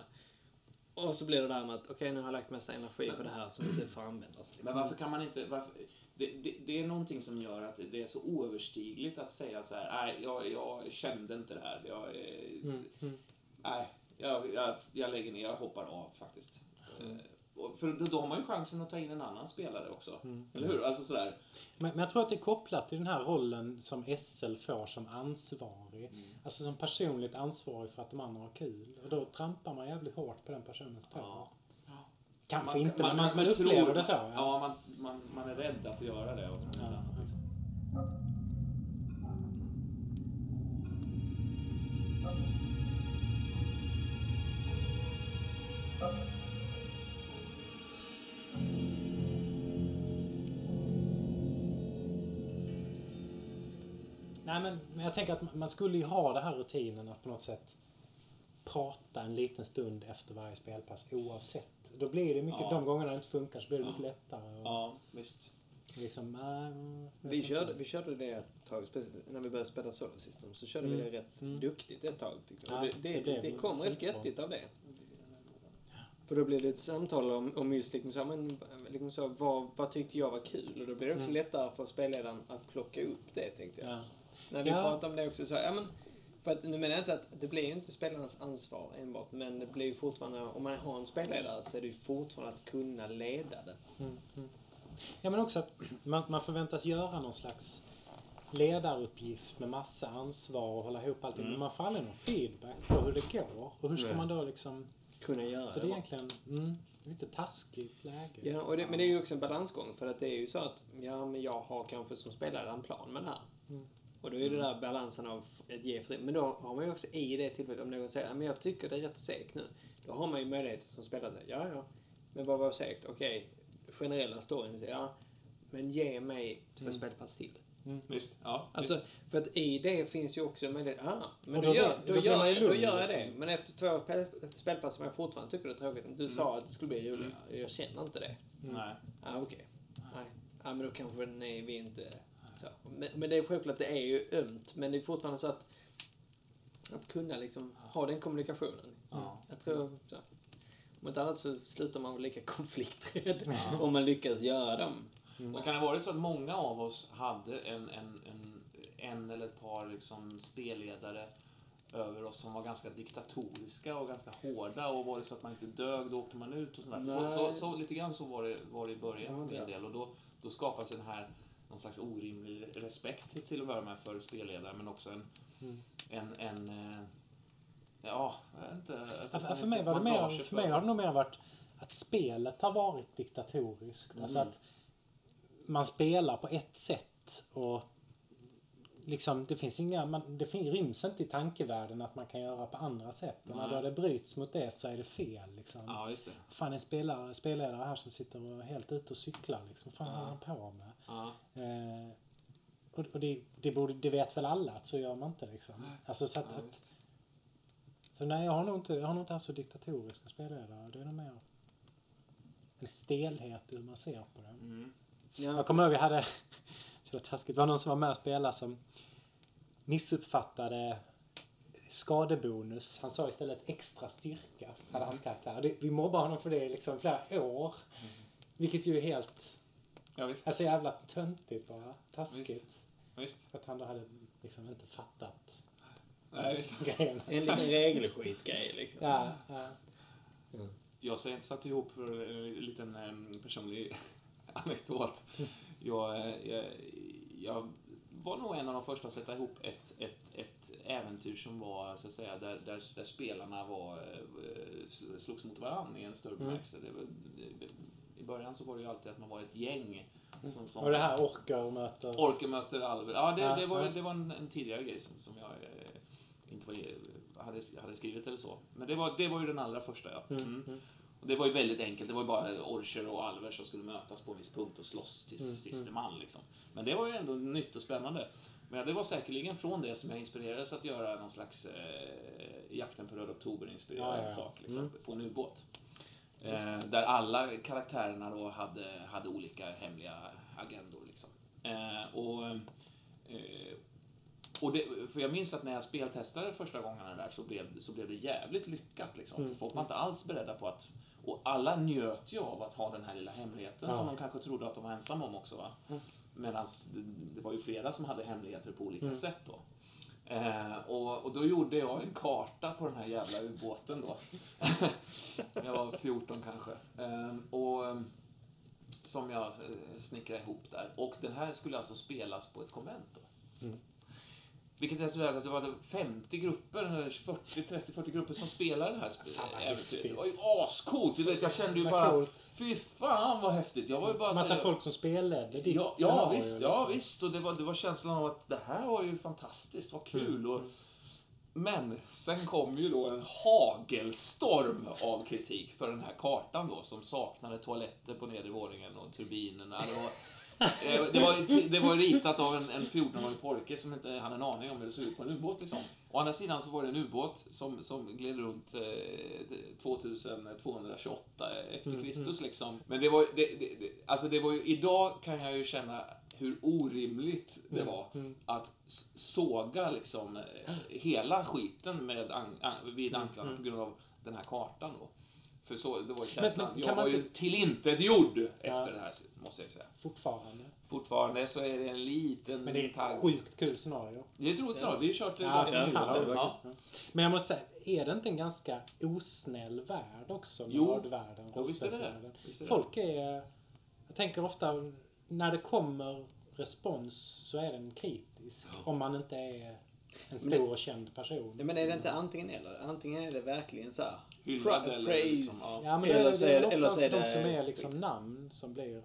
Och så blir det där med att okej, nu har jag lagt massa energi på det här som inte får användas. Liksom. Men varför kan man inte... Varför, det, det, det är någonting som gör att det är så oöverstigligt att säga så här, nej, jag, jag kände inte det här. Jag, eh, Mm, mm. Nej, jag, jag, jag lägger ner, jag hoppar av faktiskt. Eh, och För då, då har man ju chansen att ta in en annan spelare också. Mm. Eller hur? Alltså sådär. Men, men jag tror att det är kopplat till den här rollen som SL får som ansvarig. Mm. Alltså som personligt ansvarig för att de andra har kul. Och då trampar man jävligt hårt på den personens tår. Ja. Kanske inte, men man, kanske man upplever tror- det så. Ja. Ja, man, man, man är rädd att göra det. Och, Ja. liksom. Nej men, men jag tänker att man skulle ju ha det här rutinen att på något sätt prata en liten stund efter varje spelpass oavsett. Då blir det mycket, Ja. de gångerna det inte funkar så blir det Ja. mycket lättare. Och Ja, visst. liksom, äh, Vi körde, vi körde det ett tag, speciellt när vi började spela Solar System, så körde vi Mm. det rätt Mm. duktigt ett tag tyckte jag. Ja, det, det det, det, kom rätt göttigt av det. För då blev det ett samtal om, om just liksom så, här, men, liksom så, vad, vad tyckte jag var kul? Och då blir det också Mm. lättare för spelledaren att plocka upp det, tänkte jag. ja. När vi Ja. pratade om det också så, ja men, för att nu menar jag inte att det blir ju inte spelarnas ansvar enbart, men det blir ju fortfarande, om man har en spelledare så är det ju fortfarande att kunna leda det. Mm, mm. Ja men också att man, man förväntas göra någon slags ledaruppgift med massa ansvar och hålla ihop allting. Mm. Men man får aldrig någon feedback på hur det går. Och hur ska Nej. man då liksom... Kunna göra Så det är egentligen mm, lite taskigt läge. Ja, och det, men det är ju också en balansgång för att det är ju så att ja, men jag har kanske som spelare en plan med det här. Mm. Och då är det där balansen av att ge fri. Men då har man ju också i det tillfället, om någon säger "Ja, men jag tycker det är rätt segt nu. Då har man ju möjlighet som spelare att säga ja, ja, men vad var segt? Okej, generella storyn, ja, men ge mig två Mm. spelpass till. Visst. Ja, Alltså, för att i det finns ju också möjlighet, ah, men Och då, då gör, då, då gör, jag, då gör jag det. liksom. Men efter två spel- spelpass som jag fortfarande tycker det är tråkigt, du Mm. sa att det skulle bli roligt, Mm. jag känner inte det. Nej. Ah, okej. Nej. Ja, men då kanske nej, vi inte... Så. Men, men det är självklart, det är ju ömt. Men det är fortfarande så att... Att kunna liksom ha den kommunikationen. Ja. Jag tror... Så. Om inte annat så slutar man väl lika konflikträdd om man lyckas göra dem. Men kan det ha varit så att många av oss hade en, en, en, en eller ett par liksom spelledare över oss som var ganska diktatoriska och ganska hårda och var det så att man inte dög då åkte man ut och sådär. Så, Nej. så, så lite grann så var det, var det i början Ja, för min det. del och då, då skapas den här någon slags orimlig respekt till- att börja med för spelledare men också en, Mm. en, en eh, ja, jag vet inte. alltså, för, för, mig var det mer, för mig har det nog mer varit att spelet har varit diktatoriskt. Mm. Alltså att man spelar på ett sätt och liksom det finns inga, man, det fin, ryms inte i tankevärlden att man kan göra på andra sätt. Och när det bryts mot det så är det fel liksom. Ja, just det. Fan en spelare, spelledare här som sitter helt ute och cyklar liksom. Fan Ja. han på med? Ja. Eh, och och det, det, borde, det vet väl alla att så gör man inte liksom. Nej. Alltså så att, Ja, att så nej, jag har nog inte, jag har nog inte haft så diktatoriska spelledare. Det är nog mer en stelhet hur man ser på det. Mm. Ja, Jag kommer ihåg vi hade, så det var taskigt, det var någon som var med och spelade som missuppfattade skadebonus. Han sa istället extra styrka, hade hans karaktär. Och Det, vi mobbade honom för det i liksom flera år. Vilket ju är helt, Ja, visst. alltså jävla töntigt bara. Taskigt. visst. För att han då hade liksom inte fattat Nej, visst. en liten regelskitgrej liksom. Ja, ja. Jag sen satte ihop för en liten personlig anekdot. Jag, jag, jag var nog en av de första att sätta ihop ett, ett, ett äventyr som var, så att säga, där, där, där spelarna var, eh, slogs mot varandra i en större Mm. bemärkelse. Det- I början så var det ju alltid att man var ett gäng. Som, som Och det här orkar möter... Orker möter Alver. Ja, det, Ja, det, var, ja. det var en, en tidigare grej som, som jag eh, inte var, hade, hade skrivit eller så. Men det var, det var ju den allra första, ja. Mm, Mm. mm. Och det var ju väldigt enkelt. Det var ju bara orcher och alver som skulle mötas på en viss punkt och slåss till Mm, siste mm. man. Liksom. Men det var ju ändå nytt och spännande. Men det var säkerligen från det som jag inspirerades att göra någon slags eh, Jakten på Röd Oktober-inspirerad Ja, ja, ja. sak liksom, Mm. på en ubåt. Eh, där alla karaktärerna då hade, hade olika hemliga agendor. Liksom. Eh, och, eh, och det, för jag minns att när jag speltestade första gångerna där så blev, så blev det jävligt lyckat. Liksom. Mm. För folk var inte alls beredda på att... Och alla njöt ju av att ha den här lilla hemligheten Ja. som de kanske trodde att de var ensamma om också. Va? Mm. Medan det, det var ju flera som hade hemligheter på olika Mm. sätt då. Eh, och, och då gjorde jag en karta på den här jävla ubåten då. jag var 14 kanske. Eh, och ehm, som jag eh, snickrade ihop där. Och den här skulle alltså spelas på ett konvent då. Mm. Vilket resulterade i att det var 50 grupper, eller 40, 30, 40 grupper som spelade det här sp- Fan, vad äventyret. häftigt. Det var ju ascoolt! Du vet, jag kände ju bara, coolt. fy fan vad häftigt. Jag var ju bara Massa så här- folk som spelade ditt Ja, ja visst, ja liksom. visst. Och det var, det var känslan av att det här var ju fantastiskt, vad kul. Mm, Och, mm. men sen kom ju då en hagelstorm av kritik för den här kartan då som saknade toaletter på nedre våningen och turbinerna. Det var, det var, det var ritat av en, en 14-årig pojke som inte hade en aning om hur det såg ut på en ubåt. Liksom. Å andra sidan så var det en ubåt som, som gled runt eh, 2228 efter Mm, Kristus. Liksom. Men det var, det, det, det, alltså det var ju, idag kan jag ju känna hur orimligt det Mm, var mm. att såga liksom eh, hela skiten med an, an, vid Mm, anklarna mm. på grund av den här kartan då. För så, det var ju känslan. men kan jag man var ju inte- tillintetgjord Ja. efter det här, måste jag ju säga. Fortfarande. Fortfarande så är det en liten Men det är ett tagg. sjukt kul scenario. Det är ett roligt scenario. Vi har kört det Ja, är ja. verkligen- Men jag måste säga, är det inte en ganska osnäll värld också? Jo. Nördvärlden, Jo, visst är det det. rollspelsvärlden? Visst är det. Folk är... Jag tänker ofta, när det kommer respons så är den kritisk. Om man inte är en stor det- och känd person. Ja, men är det inte antingen eller? Antingen är det verkligen så här. Hyllad pra- eller praise. liksom, ja. Ja, men det Eller så det är det- ofta eller så är de det som är liksom namn som blir...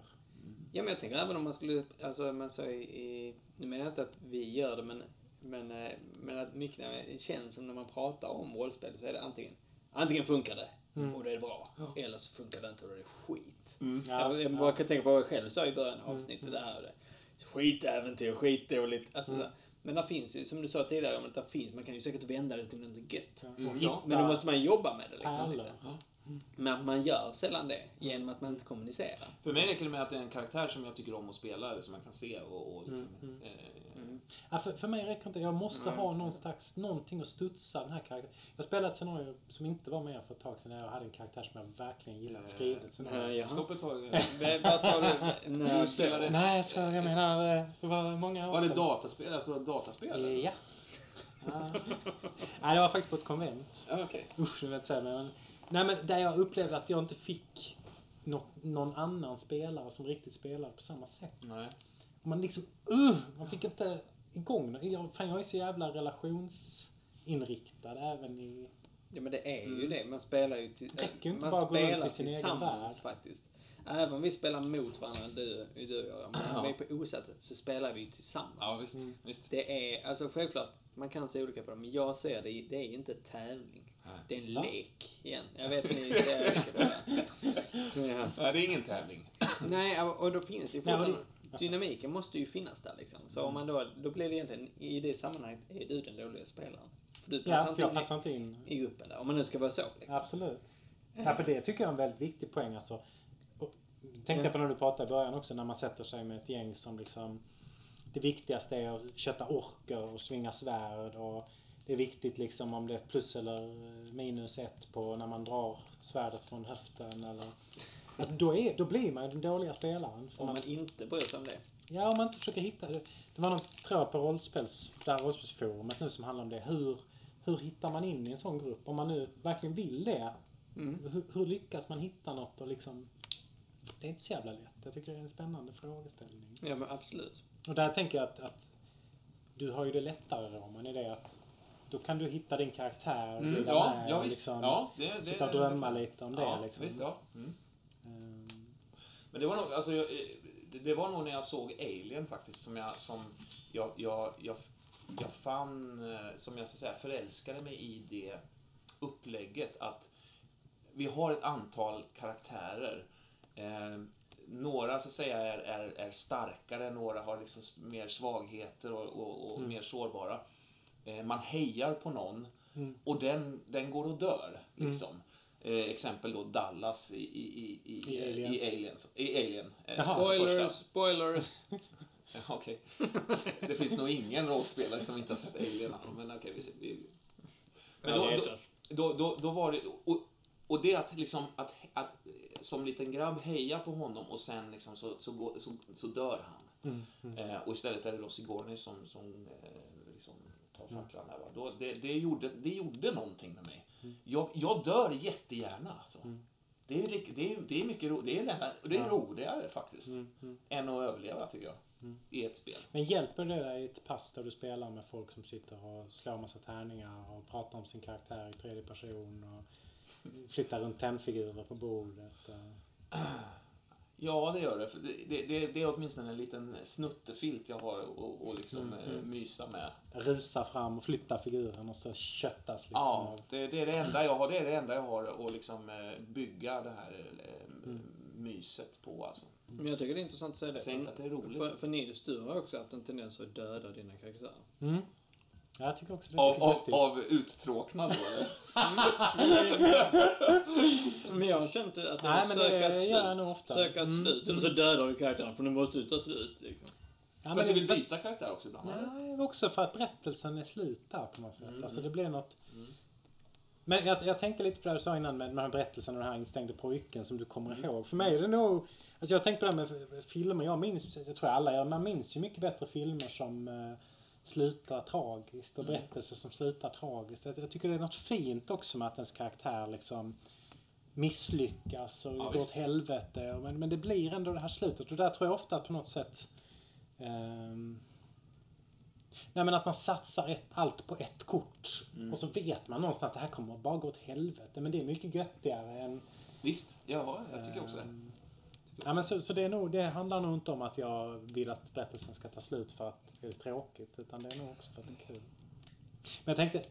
Ja, men jag tänker även om man skulle, alltså man sa i, i nu menar jag inte att vi gör det, men, men, eh, men att mycket när det känns som när man pratar om rollspel så är det antingen, antingen funkar det Mm. och det är bra, eller så funkar det inte och det är skit. Mm. jag, jag bara kan tänka på vad jag själv sa i början av avsnittet, det här och det. Skitäventyr, skitdåligt. Alltså, Mm. Men det finns ju, som du sa tidigare, om att det finns, man kan ju säkert vända det till något gött. Mm, ja. Men då måste man jobba med det liksom. Lite. Men att man gör sällan det, genom att man inte kommunicerar. För mig räcker det med att det är en karaktär som jag tycker om att spela, eller som man kan se och, och liksom, Mm, eh, Mm. Ja, för, för mig räcker inte Jag måste Nej, ha inte någon slags, någonting att studsa den här karaktären. Jag spelade ett scenario som inte var med för ett tag sedan. Jag hade en karaktär som jag verkligen gillat skrivit. ett Ja, scenario. jaha. Stopp ett tag. eh, Vad sa du? När Du spelade- Nej, så jag menar, eh, det var många år Var det dataspel? Alltså dataspel? eller? Ja. Ah. Nej, det var faktiskt på ett konvent. Ja, okej. Usch, jag vet inte säga men... Nej, men där jag upplevde att jag inte fick något, någon annan spelare som riktigt spelade på samma sätt. Nej. Man liksom, uh, man fick inte igång det. jag, Fan, jag är så jävla relationsinriktad även i... Ja men det är ju Mm. det. Man spelar ju till, inte man bara spelar i sin egen tillsammans värld. faktiskt. Även om vi spelar mot varandra, du, du och jag, men om vi är på osatt så spelar vi ju tillsammans. Ja, visst. Mm. visst. Det är, alltså självklart, man kan se olika på det, men jag ser det, det är inte tävling. Nej. Det är en Va? lek igen. Jag vet ni ser olika på det. Ja. Nej, det är ingen tävling. Nej, och då finns det ju fortfarande, det- dynamiken måste ju finnas där liksom. Så om man då, då blir det egentligen, i det sammanhanget, är du den dåliga spelaren. För du passar Ja, för inte jag passar inte in. i gruppen där, om man nu ska vara så liksom. Absolut. Ja, för det tycker jag är en väldigt viktig poäng. Alltså, och, tänkte Ja. jag på när du pratade i början också, när man sätter sig med ett gäng som liksom... Det viktigaste är att kötta orker och svinga svärd och det är viktigt liksom om det är plus eller minus ett på när man drar svärdet från höften eller... Alltså då, är, då blir man ju den dåliga spelaren. Om man, man inte bryr sig om det. ja, om man inte försöker hitta... Det, det var någon tråd på rollspels, det här rollspelsforumet nu som handlar om det. Hur, hur hittar man in i en sån grupp? Om man nu verkligen vill det. Mm. Hur, hur lyckas man hitta något och liksom... Det är inte så jävla lätt. Jag tycker det är en spännande frågeställning. Ja, men absolut. Och där tänker jag att, att du har ju det lättare Roman i det att då kan du hitta din karaktär, Mm, ja, ja, och visst. liksom ja, det, det, sitta och det- drömma lite om det. ja, liksom. Visst, ja. Mm. Ehm, Men det var nog, alltså, jag, eh, det- var nog när jag såg Alien faktiskt som jag, som jag, jag, jag, jag fann, eh, som jag så att säga förälskade mig i det upplägget att vi har ett antal karaktärer eh, några så att säga är, är, är starkare, några har liksom mer svagheter och, och, och mer sårbara. Eh, man hejar på någon och den, den går och dör. Liksom. Eh, exempel då Dallas i, i, i, i, I Aliens. i Aliens. I Alien. eh, Jaha. första. Spoilers, spoilers. Okej. Det finns nog ingen rollspelare som inte har sett Alien alltså, men okej. vi, vi... Men då, då, då, då, då var det... Och, och det att liksom att, att som liten grabb heja på honom och sen liksom så, så, går, så, så dör han. Eh, och istället är det då Sigourney som, som eh, liksom tar facklan där. Va? Då, det, det, gjorde, det gjorde någonting med mig. Jag, jag dör jättegärna alltså. Det är, det, är, det är mycket ro, det är, lättare- det är roligare faktiskt. Än att överleva tycker jag. I ett spel. Men hjälper det dig i ett pass där du spelar med folk som sitter och slår massa tärningar och pratar om sin karaktär i tredje person och flyttar runt tennfigurer på bordet? och- Ja, det gör det. Det, det, det, är åtminstone en liten snuttefilt jag har att och liksom, eh, mysa med. Rusa fram och flytta figuren och så köttas liksom. Ja, det, det är det enda jag har. Det är det enda jag har att liksom eh, bygga det här eh, myset på alltså. Men jag tycker det är intressant att säga det. Jag säger inte att det är roligt. För, för Nils, du har också haft en tendens att döda dina karaktärer. Mm. Ja, jag tycker också det är Av, av, av uttråknad då eller? Men jag har känt att Nej, jag men söka det ett gör slut. jag nog ofta. Söka ett Mm, slut. Och så dödar du karaktären för nu måste du ta slut. Liksom. Ja, För men att du det- vill byta karaktär också ibland? eller? Nej, också för att berättelsen är slut där på något sätt. Mm. Alltså det blir något... Men jag, jag tänkte lite på det du sa innan med den här berättelsen om den här instängde pojken som du kommer Mm. ihåg. För mig är det nog... Alltså jag tänkte på det här med f- filmer. Jag minns, jag tror alla gör, man minns ju mycket bättre filmer som eh, slutar tragiskt och Mm. berättelser som slutar tragiskt. Jag, jag tycker det är något fint också med att ens karaktär liksom misslyckas och Ja, går åt helvete. Och- Men, men det blir ändå det här slutet. Och där tror jag ofta att på något sätt ehm, Nej men att man satsar ett, allt på ett kort. Mm. Och så vet man någonstans att det här kommer bara gå åt helvete. Men det är mycket göttigare än... Visst, ja, jag tycker också det. ehm, Ja, men så, så det, är nog, det handlar nog inte om att jag vill att berättelsen ska ta slut för att det är tråkigt. Utan det är nog också för att det är kul. Men jag tänkte,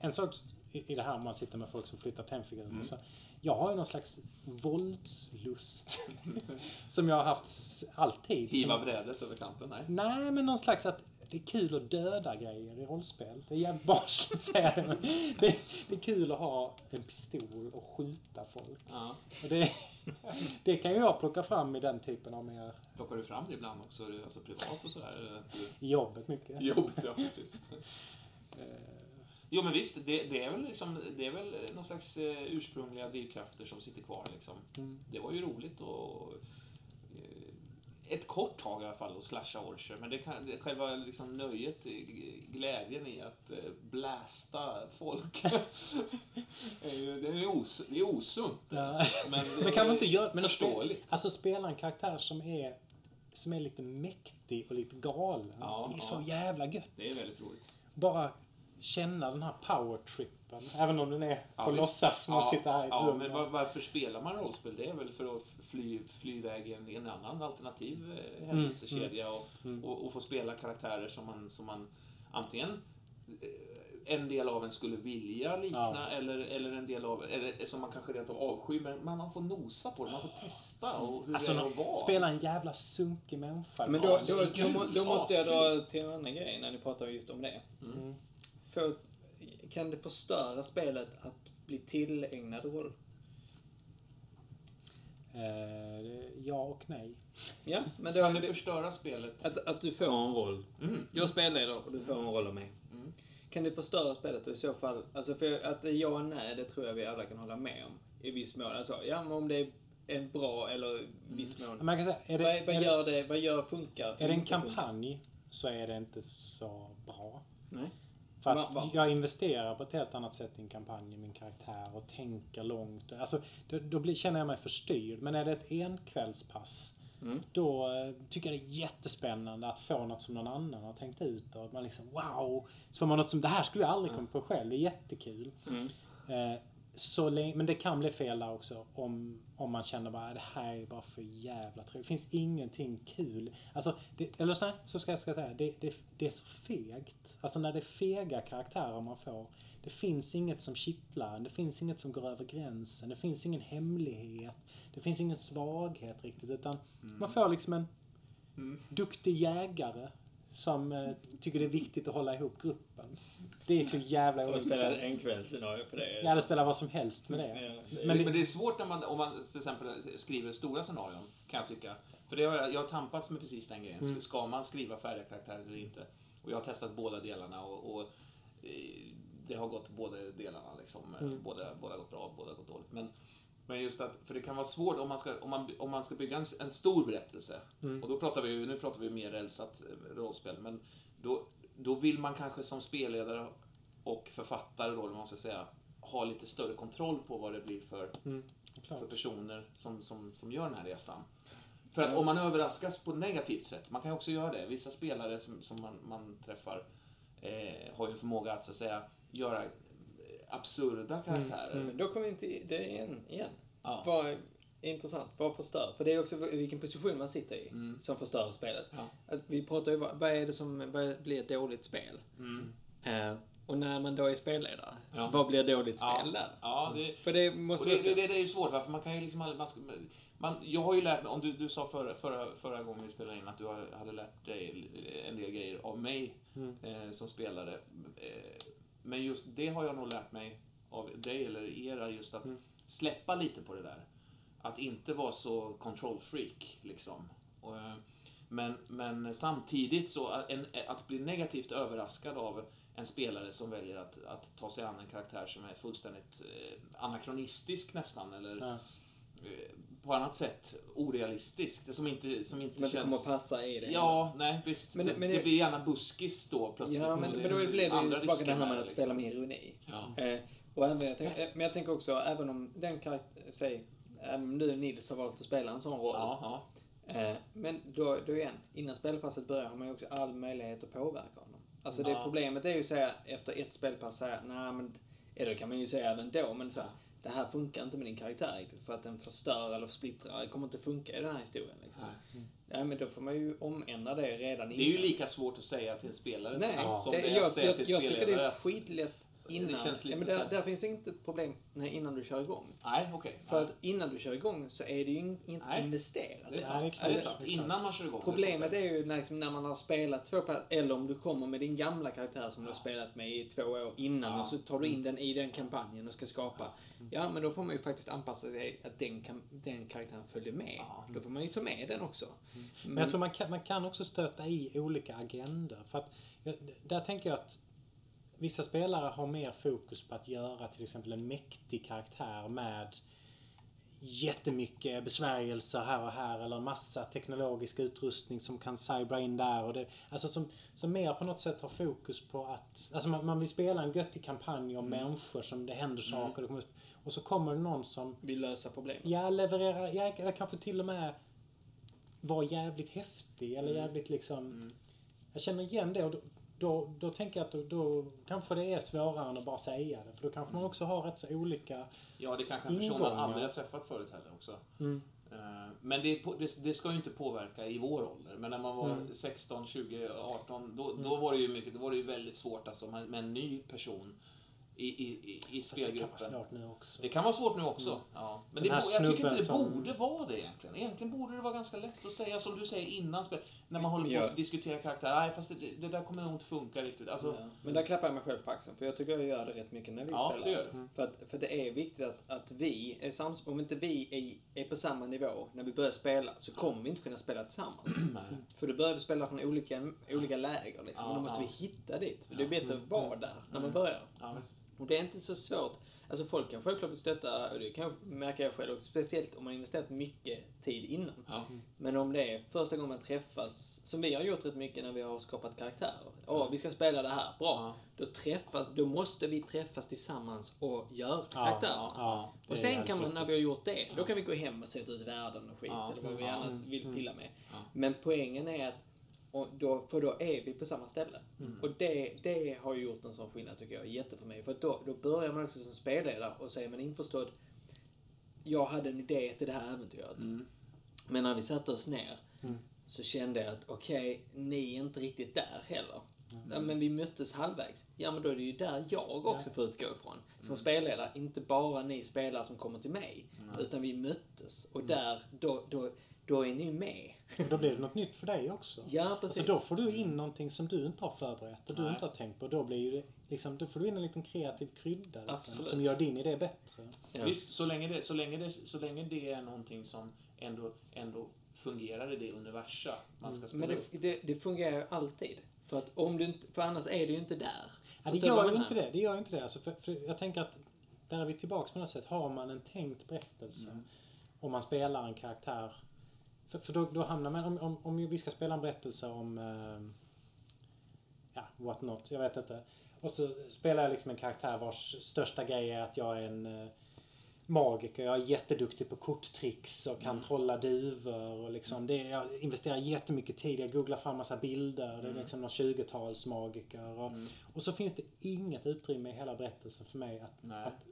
en sak i, i det här om man sitter med folk som flyttar tennfigurer. Mm. Så jag har ju någon slags våldslust. som jag har haft alltid. Hiva brädet över kanten, nej. Nej, men någon slags att det är kul att döda grejer i rollspel. Det är jävligt barnsligt att säga det, men det, det är kul att ha en pistol och skjuta folk. Ja. Och det, det kan ju jag plocka fram i den typen av mer Plockar du fram det ibland också, alltså privat och sådär? i jobbet mycket. Jobbigt, ja precis. Eh, Jo men visst, det, det, är väl liksom, det är väl någon slags eh, ursprungliga drivkrafter som sitter kvar liksom. Mm. Det var ju roligt och ett kort tag i alla fall att slasha orcher, men det kan, det, själva liksom nöjet, glädjen i att eh, blästa folk. det, är os, det är osunt. Ja. Men, Men kan man inte göra... Men förståeligt. spe- Alltså spela en karaktär som är, som är lite mäktig och lite galen. Ja, det är så ja. jävla gött. Det är väldigt roligt. Bara känna den här powertrippen. Även om den är Ja, på visst. låtsas. Man Ja, sitter här i ett ja, rum. men var, varför spelar man rollspel? Det är väl för att fly, fly iväg i en, en annan alternativ eh, händelsekedja och, och, och få spela karaktärer som man, som man antingen eh, en del av en skulle vilja likna Ja. eller, eller en del av eller som man kanske rent av avskyr. Men man, får nosa på det, man får testa och hur Alltså, det är att vara. spela en jävla sunkig människa. Men då, Ja, då, då, då måste jag dra till en annan grej när ni pratar just om det. Mm. För, kan det förstöra spelet att bli tillägnad roll? Eh, ja och nej. Ja, men då... Kan det förstöra spelet? Att, att du får en roll. Mm. Jag spelar idag och du får en roll av mig. Mm. Kan det förstöra spelet och i så fall, alltså för att det är ja och nej, det tror jag vi alla kan hålla med om. I viss mån. Alltså, ja men om det är en bra eller i viss mån. Man kan säga, är det, vad, vad är det, gör det, vad gör funkar? är det en inte funkar? kampanj så är det inte så bra. Nej. För Va- att va? jag investerar på ett helt annat sätt i en kampanj i min karaktär och tänker långt. Alltså, då, då blir, känner jag mig förstyrd. Men är det ett enkvällspass Mm. då eh, tycker jag det är jättespännande att få något som någon annan har tänkt ut. Och man liksom wow! Så får man något som det här skulle jag aldrig komma på själv. Det är jättekul. Mm. Eh, så länge, men det kan bli fel där också om, om man känner bara det här är bara för jävla tråkigt. Det finns ingenting kul. Alltså, det, eller så, nej, så ska jag ska säga. Det, det, det är så fegt. Alltså när det är fega karaktärer man får. Det finns inget som kittlar. Det finns inget som går över gränsen. Det finns ingen hemlighet. Det finns ingen svaghet riktigt. Utan man får liksom en duktig jägare som eh, tycker det är viktigt att hålla ihop gruppen. Det är så jävla Och spela ointressant. en kvällsscenario på det. Jag hade spelat vad som helst med det. Ja, Men, Men det, det- men det är svårt när man, om man till exempel skriver stora scenarion, kan jag tycka. För det har jag, jag har tampats med precis den grejen. Mm. Ska man skriva färdiga karaktärer eller inte? Och jag har testat båda delarna och, och eh, det har gått båda delarna. Liksom. Mm. Båda, båda har gått bra, båda har gått dåligt. Men, men just att, för det kan vara svårt om man ska, om man, om man ska bygga en, s- en stor berättelse. Mm. Och då pratar vi ju, nu pratar vi mer rälsat eh, rollspel. Men då, då vill man kanske som spelledare och författare då, man ska säga, ha lite större kontroll på vad det blir för Mm, för personer som, som, som gör den här resan. För att om man överraskas på ett negativt sätt, man kan ju också göra det. Vissa spelare som, som man, man träffar eh, har ju en förmåga att, så att säga, göra absurda karaktärer. Men då kommer vi inte det igen. igen. Ja. Vad är intressant, vad förstör? För det är också vilken position man sitter i Mm. som förstör spelet. Ja. Att vi pratar ju, vad är det som vad blir ett dåligt spel? Mm. Eh, och när man då är spelledare, Ja. vad blir dåligt Ja. spel där? Ja, det, För det måste det, också... det, det, det är ju svårt, va? för man kan ju liksom aldrig... Man ska, man, jag har ju lärt mig, om du, du sa förra, förra, förra gången vi spelade in att du hade lärt dig en del grejer av mig Mm. eh, som spelare. Eh, men just det har jag nog lärt mig av dig eller era, just att Mm. släppa lite på det där. Att inte vara så control freak, liksom. Och, eh, men, men samtidigt så, att- en, att bli negativt överraskad av en spelare som väljer att, att ta sig an en karaktär som är fullständigt eh, anakronistisk nästan, eller Ja. eh, på annat sätt orealistisk. Det som inte, som inte Men det känns... kommer att passa i det. Ja, nej visst. Men- det, men det det- blir gärna buskis då plötsligt. Ja, men, men då blir det ju tillbaka till det här med att spela liksom. med ironi. Ja. Eh, och även, jag tänk, eh, men jag tänker också, även om den karaktär, säg, även du Nils har valt att spela en sån roll. Ja, ja. Eh, men då, då igen, innan spelpasset börjar har man ju också all möjlighet att påverka honom. Alltså det Ja. problemet är ju att säga efter ett spelpass säga, nej men, eller det kan man ju säga även då, men så här, det här funkar inte med din karaktär riktigt för att den förstör eller splittrar, det kommer inte funka i den här historien liksom. Nej. Ja, men då får man ju omändra det redan Det är ju innan. lika svårt att säga till en spelare Nej, som, det, är jag, att säga jag, till en jag tycker det är skitlätt innan. Det känns lite ja, men där, där finns inte ett problem nej, innan du kör igång. Nej, okej. För Nej. att innan du kör igång så är det ju in- inte Nej. investerat. Det är Ja, sant. det är sant. Innan man kör igång. Problemet är ju när, liksom, när man har spelat två pass, eller om du kommer med din gamla karaktär som du har spelat med i två år innan Ja. och så tar du in den i den kampanjen och ska skapa. Ja, men då får man ju faktiskt anpassa sig att den, den karaktären följer med. Ja. Då får man ju ta med den också. Men jag tror man kan, man kan också stöta i olika agendor. För att, där tänker jag att vissa spelare har mer fokus på att göra till exempel en mäktig karaktär med jättemycket besvärjelser här och här eller en massa teknologisk utrustning som kan cybra in där. Och det, alltså som, som mer på något sätt har fokus på att... Alltså man, man vill spela en göttig kampanj om människor som det händer saker. Det kommer, och så kommer det någon som Vill lösa problemet. jag levererar, jag, eller kanske till och med var jävligt häftig eller jävligt liksom... Jag känner igen det och då, då, tänker jag att då, då kanske det är svårare än att bara säga det. För då kanske man också har rätt så olika... Ja, det är kanske en person man aldrig har träffat förut heller också. Mm. Eh, Men det, är det, det ska ju inte påverka i vår ålder. Men när man var Mm. 16, 20, 18, då, då var det ju mycket, då var det ju väldigt svårt alltså med en ny person i, i, i, i Fast det kan spelgruppen. vara svårt nu också. Det kan vara svårt nu också. Ja. Men det, jag tycker inte det som- borde vara det egentligen. Egentligen borde det vara ganska lätt att säga som du säger innan spel. När man håller på Ja. att diskutera karaktär. Nej, fast det, det där kommer nog inte funka riktigt. Alltså, Ja. Men där klappar jag mig själv på axeln, för jag tycker jag gör det rätt mycket när vi ja, spelar. det gör det. För, att, för det är viktigt att, att vi är sams om inte vi är, är på samma nivå när vi börjar spela så kommer vi inte kunna spela tillsammans. Nej. För då börjar vi spela från olika, olika läger liksom. Ja, och då måste ja. vi hitta dit. För det är Ja. bättre att vara där när man Mm. börjar. Ja, visst. Och det är inte så svårt. Alltså folk kan självklart stötta, och det kan märker jag själv också, speciellt om man investerat mycket tid innan. Ja. Men om det är första gången man träffas, som vi har gjort rätt mycket när vi har skapat karaktärer. Åh, vi ska spela det här, bra. Ja. Då träffas, då måste vi träffas tillsammans och göra karaktärerna. ja, och sen kan man, när vi har gjort det, då kan vi gå hem och sätta ut världen och skit, Ja. eller vad vi Ja. annat vill pilla med. Ja. Men poängen är att Och då, för då är vi på samma ställe. Och det, det har ju gjort en sån skillnad tycker jag, jätte för mig. För då, då börjar man också som spelledare och säger man införstådd. Jag hade en idé till det här äventyret. Men när vi satte oss ner så kände jag att okej, ni är inte riktigt där heller. Ja, men vi möttes halvvägs. Ja, men då är det ju där jag också får utgå ifrån. Som spelledare, inte bara ni spelare som kommer till mig. Utan vi möttes. Och där, då, då, då är ni med. Och då blir det något nytt för dig också. Ja, precis. Alltså då får du in någonting som du inte har förberett och du Nej. inte har tänkt på. Då blir det, liksom, då får du in en liten kreativ krydda liksom, Absolut. som gör din idé bättre. Ja. Visst, så länge, det, så, länge det, så länge det är någonting som ändå, ändå fungerar i det universa man ska spela Men det, det, det fungerar ju alltid. För, att om du inte, för annars är du ju inte där. Ja, det gör ju inte det. Det gör ju inte det. Alltså för, för jag tänker att där är vi tillbaks på något sätt. Har man en tänkt berättelse Mm. och man spelar en karaktär. För, för då, då hamnar man, om, om, om vi ska spela en berättelse om, eh, ja, what not, jag vet inte. Och så spelar jag liksom en karaktär vars största grej är att jag är en eh, magiker. Jag är jätteduktig på korttricks och kan trolla duvor. Och liksom det, jag investerar jättemycket tid. Jag googlar fram massa bilder. Det är liksom någon 20-tals magiker. Och, och så finns det inget utrymme i hela berättelsen för mig att, Nej. att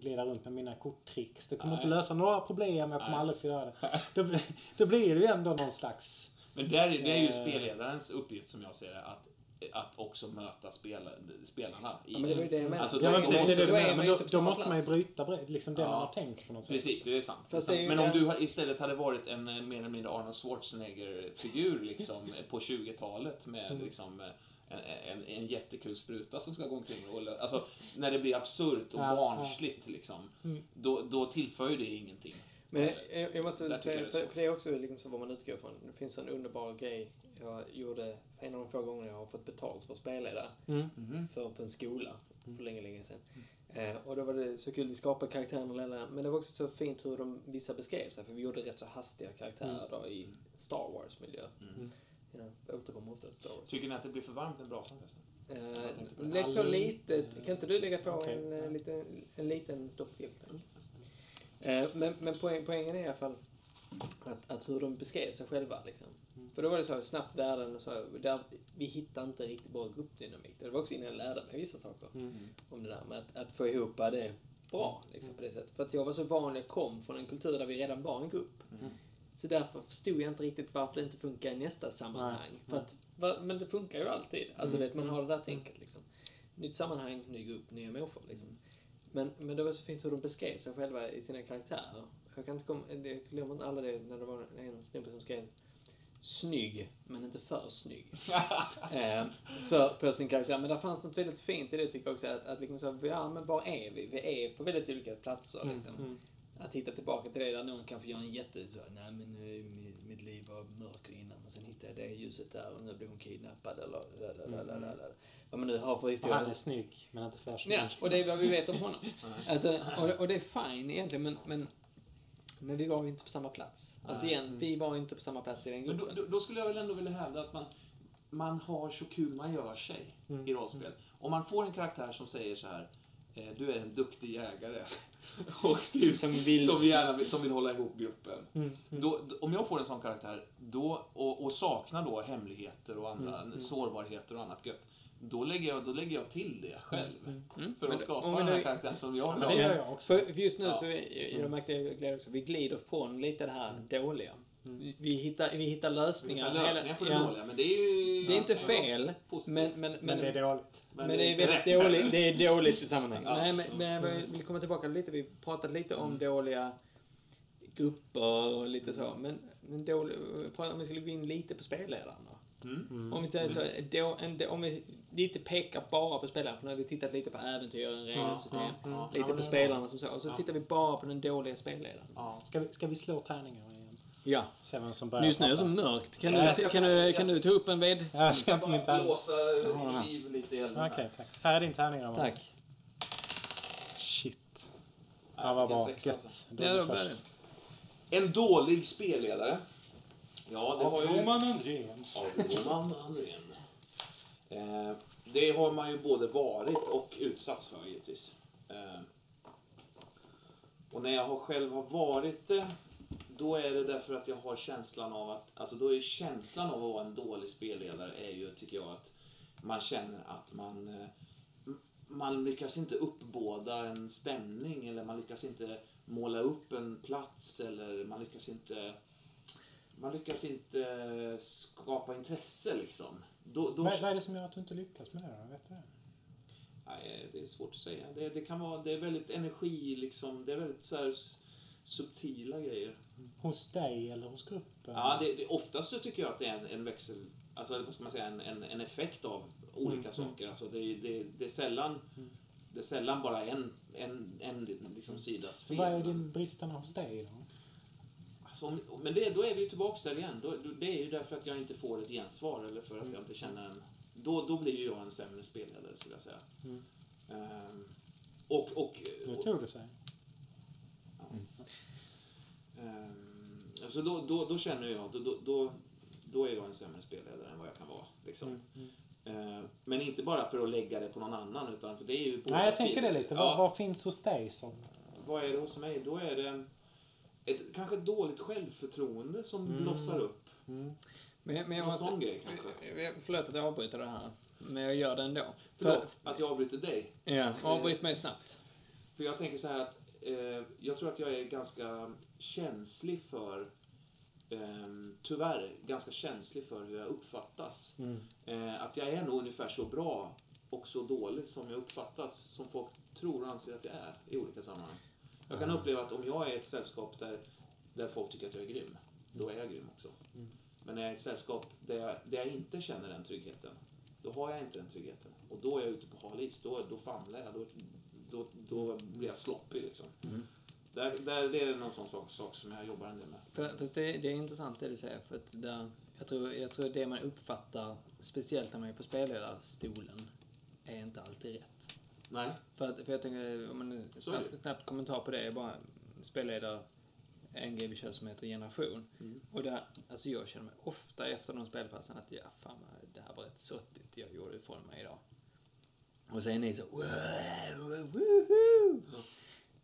glida runt med mina korttricks. Det kommer Nej. inte lösa några problem. Jag kommer Nej. aldrig få göra det. Då, blir- då blir det ju ändå någon slags... Men där, det är ju Eh. spelledarens uppgift som jag ser det, att, att också möta spel, spelarna. I, Ja, men det var ju det jag menade. Alltså, Då Ja, men det det Men måste man ju bryta liksom det Ja. man har tänkt på något sätt. Precis, det är sant. Det är sant. Men om du istället hade varit en eh, mer eller mindre Arnold Schwarzenegger-figur liksom, på 20-talet med Mm. liksom, eh, en, en, en jättekul spruta som ska gå omkring och Alltså, när det blir absurt och Ja, barnsligt liksom, Mm. då, då tillför ju det ingenting. Men jag, jag måste säga, för, för det är också liksom så vad man utgår från. Det finns en underbar grej jag gjorde en av de få gånger jag har fått betalt för att spelledare. Mm. Mhm. För på en skola. För länge, länge sedan. Eh, och då var det så kul, vi skapade karaktärerna lilla, men det var också så fint hur de, vissa beskrev sig. För vi gjorde rätt så hastiga karaktärer då i Star Wars-miljö. Mm. Jag återkommer ofta till Star Wars. Tycker ni att det blir för varmt i brasan förresten? Eh, lägg på lite, kan inte du lägga på Okej. en, eh, liten, en liten stopp till? tack? Eh, men men poäng, poängen är i alla fall att, att hur de beskrev sig själva. Liksom. För då var det så snabbt världen och så, där vi hittade inte riktigt bra gruppdynamik. Det var också innan jag lärde mig vissa saker Mm. om det där med att, att få ihop det bra liksom, på det sättet. För att jag var så van, jag kom från en kultur där vi redan var en grupp. Mm. Så därför förstod jag inte riktigt varför det inte funkar i nästa sammanhang. Nej, För att, va, men det funkar ju alltid. Alltså Mm. vet, man har det där tänket liksom. Nytt sammanhang, ny grupp, nya människor liksom. Men, men det var så fint hur de beskrev sig själva i sina karaktärer. Jag kan inte komma, jag glömmer inte alla det när det var en snubbe som skrev snygg, men inte för snygg. eh, för, på sin karaktär. Men där fanns något väldigt fint i det tycker jag också. Att, att liksom så, ja men var är vi? Vi är på väldigt olika platser liksom. Mm. Att hitta tillbaka till det där någon kanske gör en jätte så, nej men eh, mitt, liv var mörkt innan men sen hittade jag det ljuset där och nu blev hon kidnappad eller lalalala. Vad man nu har för historia. han är snygg, men inte för snygg. Ja, och det är vad vi vet om honom. Alltså, och, och det är fine egentligen, men, men, men vi var ju inte på samma plats. Alltså Nej. igen, vi var ju inte på samma plats i den Men då, gruppen. då, då skulle jag väl ändå vilja hävda att man, man har så kul man gör sig Mm. i rollspel. Om man får en karaktär som säger så här, eh, du är en duktig jägare. och du, Som vill- som, gärna vill, som vill hålla ihop gruppen. Mm. Mm. Då, om jag får en sån karaktär då, och, och saknar då hemligheter och andra Mm, mm. sårbarheter och annat gött. Då lägger, jag, då lägger jag till det själv. Mm. Mm. För Men att det- skapa den vi här karaktären som jag vill Men ha. det gör jag också. För, just nu Ja. så, är, jag märkte jag glädje också, vi glider från lite det här dåliga. Mm. Vi, hittar, vi hittar Vi lösningar. hittar lösningar på det ja, dåliga, men det är ju... Det är inte fel, men, men, men, Men det är dåligt. Men, det är väldigt rätt. dåligt, det är dåligt i sammanhanget. Ja. Nej, men, men jag vill- komma tillbaka lite. Vi pratade lite om dåliga grupper och lite så. Men, men dålig, om vi skulle gå in lite på spelledaren då. Mm. Mm. Om vi, säger så, då, en, om vi lite pekar bara på spelaren, för nu har vi tittat lite på äventyren, regelsystem, ja, ja. lite Ja, på det är spelarna som så. Och så Ja. tittar vi bara på den dåliga spelledaren. Ja. Ska vi, ska vi slå tärningar igen? Ja. Se vem som börjar Just nu är det så mörkt. Kan, Ja, du, ska- kan, du, kan ska- du ta upp en ved? Ja, jag ska inte min tärning. blåsa här. liv lite i elden Okej, här. tack. Här är din tärning Ramon. Tack. Shit. Ja, vad bra. En sexa, alltså. Gött. Då är du först. En dålig spelledare. Ja, det har ju... Roman Andrén. Av Roman Andrén. Eh, det har man ju både varit och utsatts för givetvis. Eh, och när jag har själv har varit det, då är det därför att jag har känslan av att, alltså då är känslan av att vara en dålig spelledare är ju, tycker jag, att man känner att man eh, man lyckas inte uppbåda en stämning eller man lyckas inte måla upp en plats eller man lyckas inte man lyckas inte skapa intresse liksom. Då, då, Vad, vad är det som gör att du inte lyckas med det då? Vet du det? nej, det är svårt att säga. Det, det kan vara, det är väldigt energi liksom, det är väldigt så här subtila grejer. Hos dig eller hos gruppen? Ja, det, det, oftast så tycker jag att det är en, en växel, alltså vad ska man säga, en, en, en effekt av olika Mm, saker. Alltså det, det, det är sällan det är sällan bara en, en, en liksom sidas fel. Vad är din bristerna hos dig då? Om- men det, då är vi ju tillbaka där igen. Då, då, det är ju därför att jag inte får ett gensvar eller för att jag inte känner en... Då, då blir ju jag en sämre spelledare skulle jag säga. Mm. Ehm, och... och, och tog det sig. ehm, alltså då, då, då känner jag, då, då, då, då är jag en sämre spelledare än vad jag kan vara. Liksom. Mm. Ehm, men inte bara för att lägga det på någon annan, utan för det är ju båda Nej, jag tänker sidor. det lite. Ja. Vad, vad finns hos dig som... Vad är det hos mig? Då är det ett kanske dåligt självförtroende som Mm. blossar upp. Mm. Men, men jag Någon sån grej kanske. Eh, Förlåt att jag avbryter det här. Men jag gör det ändå. Förlåt att jag avbryter dig. ja, avbryt mig snabbt. För jag tänker så här att eh, jag tror att jag är ganska känslig för ehm, tyvärr ganska känslig för hur jag uppfattas. Mm. Eh, att jag är nog ungefär så bra och så dålig som jag uppfattas, som folk tror och anser att jag är i olika sammanhang. Jag kan uppleva att om jag är i ett sällskap där, där folk tycker att jag är grym, då är jag grym också. Mm. Men när jag är i ett sällskap där jag, där jag inte känner den tryggheten, då har jag inte den tryggheten. Och då är jag ute på hal is, då, då famlar jag, då, då, då blir jag sloppig liksom. Mm. Där, där, det är någon sån sak, sak som jag jobbar en del med. För, fast det, det är intressant det du säger. För att där, jag, tror, jag tror det man uppfattar, speciellt när man är på spelledarstolen, är inte alltid rätt. Nej, För, att, för jag tänker, om det. snabbt, snabbt kommentar på det, är bara spelledare, en grej vi kör som heter generation. Mm. Och där, alltså jag känner mig ofta efter de spelpassen att ja, fan det här var rätt sottigt jag gjorde ifrån mig idag. Och så är ni så wow, woohoo,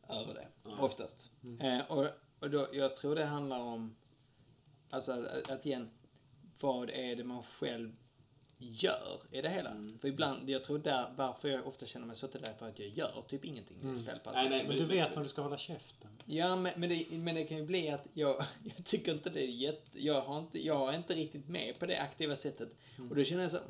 över det, Ja. oftast. Eh, och och då, jag tror det handlar om, alltså att, att igen, vad är det man själv gör i det hela? Mm. För ibland, jag tror där, varför jag ofta känner mig sottig, är för att jag gör typ ingenting i Mm. ett spelpass. Nej, nej, Men du vet när du ska hålla käften. Ja, men, men, det, men det kan ju bli att jag, jag tycker inte det är jätte... Jag har inte, jag är inte riktigt med på det aktiva sättet. Och då känner jag så...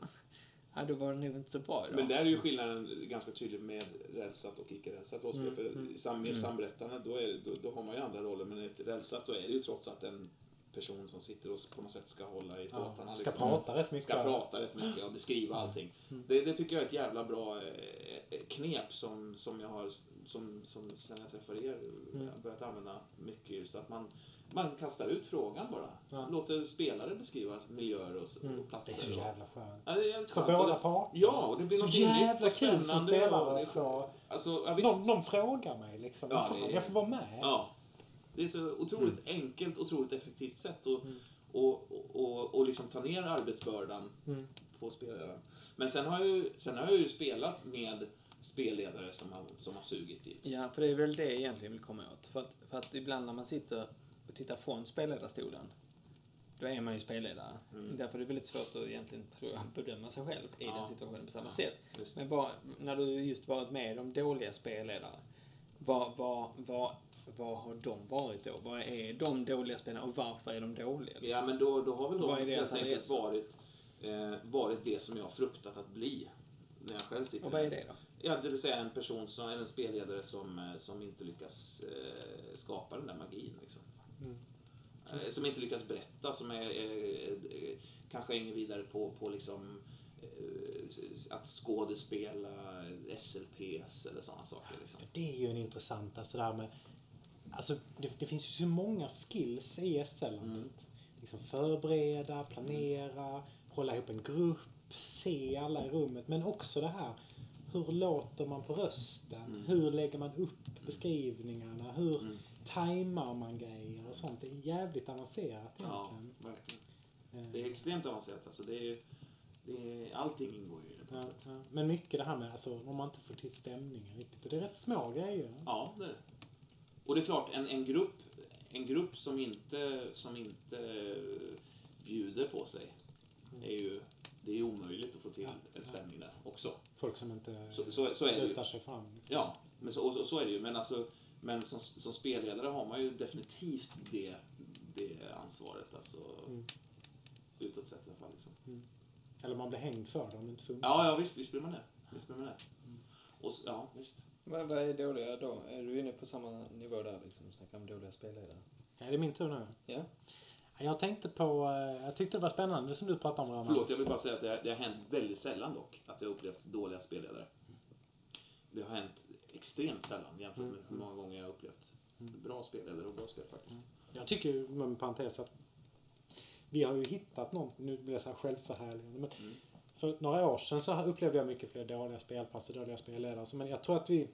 Ja, då var det nog inte så bra idag. Men där är ju skillnaden ganska tydlig med rälsat och icke rälsat rollspel. Mm, För mm. i sam, med Mm. samberättarna, då, är, då, då har man ju andra roller. Men i ett rälsat, då är det ju trots allt en person som sitter och på något sätt ska hålla i tåtarna. Ja, ska liksom. prata rätt mycket. Ska prata rätt mycket och beskriva allting. Mm. Det, det tycker jag är ett jävla bra eh, knep som, som jag har, som, som sen jag träffade er, Mm. börjat använda mycket just att man, man kastar ut frågan bara. Ja. Låter spelare beskriva miljöer och, Mm. och Det platser. är så jävla skönt. Ja, det är jävligt För skönt. båda parter. Ja, och det blir Så något jävla nytt och kul som spelare och det- att få... Alltså, ja, visst. Någon, någon frågar mig liksom. Ja, Fan, det är- Jag får vara med. Ja. Det är så otroligt enkelt, otroligt effektivt sätt att Mm. och, och, och, och liksom ta ner arbetsbördan Mm. på spelledaren. Men sen har, jag ju, sen har jag ju spelat med spelledare som har, som har sugit givetvis. Ja, för det är väl det jag egentligen vill komma åt. För att, för att ibland när man sitter och tittar från spelledarstolen, då är man ju spelledare. Mm. Därför är det väldigt svårt att egentligen, tror jag, bedöma sig själv i Ja. den situationen på samma Ja. sätt. Men bara, när du just varit med om dåliga spelledare, vad, vad, vad, vad har de varit då? Vad är de dåliga spelarna och varför är de dåliga? Ja, men då, då har väl de Vad är deras helt enkelt varit, eh, varit det som jag har fruktat att bli. När jag själv sitter och vad är det då? Ja, det vill säga en person, som, en spelledare som, eh, som inte lyckas eh, skapa den där magin. Liksom. Mm. Eh, Som inte lyckas berätta, som är, kanske hänger vidare på, på liksom, eh, att skådespela SLPs eller sådana saker. Liksom. Det är ju en intressant, alltså det här med... Alltså, det, det finns ju så många skills i SL-landet. Mm. Liksom förbereda, planera, hålla ihop en grupp, se alla i rummet. Men också det här, hur låter man på rösten? Mm. Hur lägger man upp beskrivningarna? Hur Mm. tajmar man grejer och sånt? Det är jävligt avancerat Ja, egentligen. verkligen. Eh, Det är extremt avancerat. Alltså, det är, det är, allting ingår ju i det på Ja, sätt. ja. Men mycket det här med alltså, om man inte får till stämningen riktigt. Och det är rätt små grejer. Ja, det är det. Och det är klart, en, en grupp en grupp som inte, som inte bjuder på sig är ju, det är ju omöjligt att få till en stämning där också. Folk som inte Så, så, så är det ju. lutar sig fram. Ja, men så, och, och så är det ju. Men, alltså, men som, som spelledare har man ju definitivt det, det ansvaret. Alltså, Mm. Utåt sett i alla fall. Liksom. Eller man blir hängd för det om det inte funkar. Ja, ja visst, visst blir man det. Visst blir man det. Och, s- ja, visst. Vad, vad är dåliga då? Är du inne på samma nivå där liksom? Snackar om dåliga spelledare? Ja, det är min tur nu. Ja. Jag tänkte på, eh, jag tyckte det var spännande som du pratade om Roman. Förlåt, jag vill bara säga att det, har- det har hänt väldigt sällan dock, att jag har upplevt dåliga spelledare. Det har hänt extremt sällan jämfört med hur många gånger jag har upplevt bra spelledare och bra spel faktiskt. Jag tycker, med en parentes, att vi har ju hittat någon, nu blir jag så här självförhärligande, men Mm. För några år sedan så upplevde jag mycket fler dåliga spelpass och dåliga spelledare. Men jag tror att vi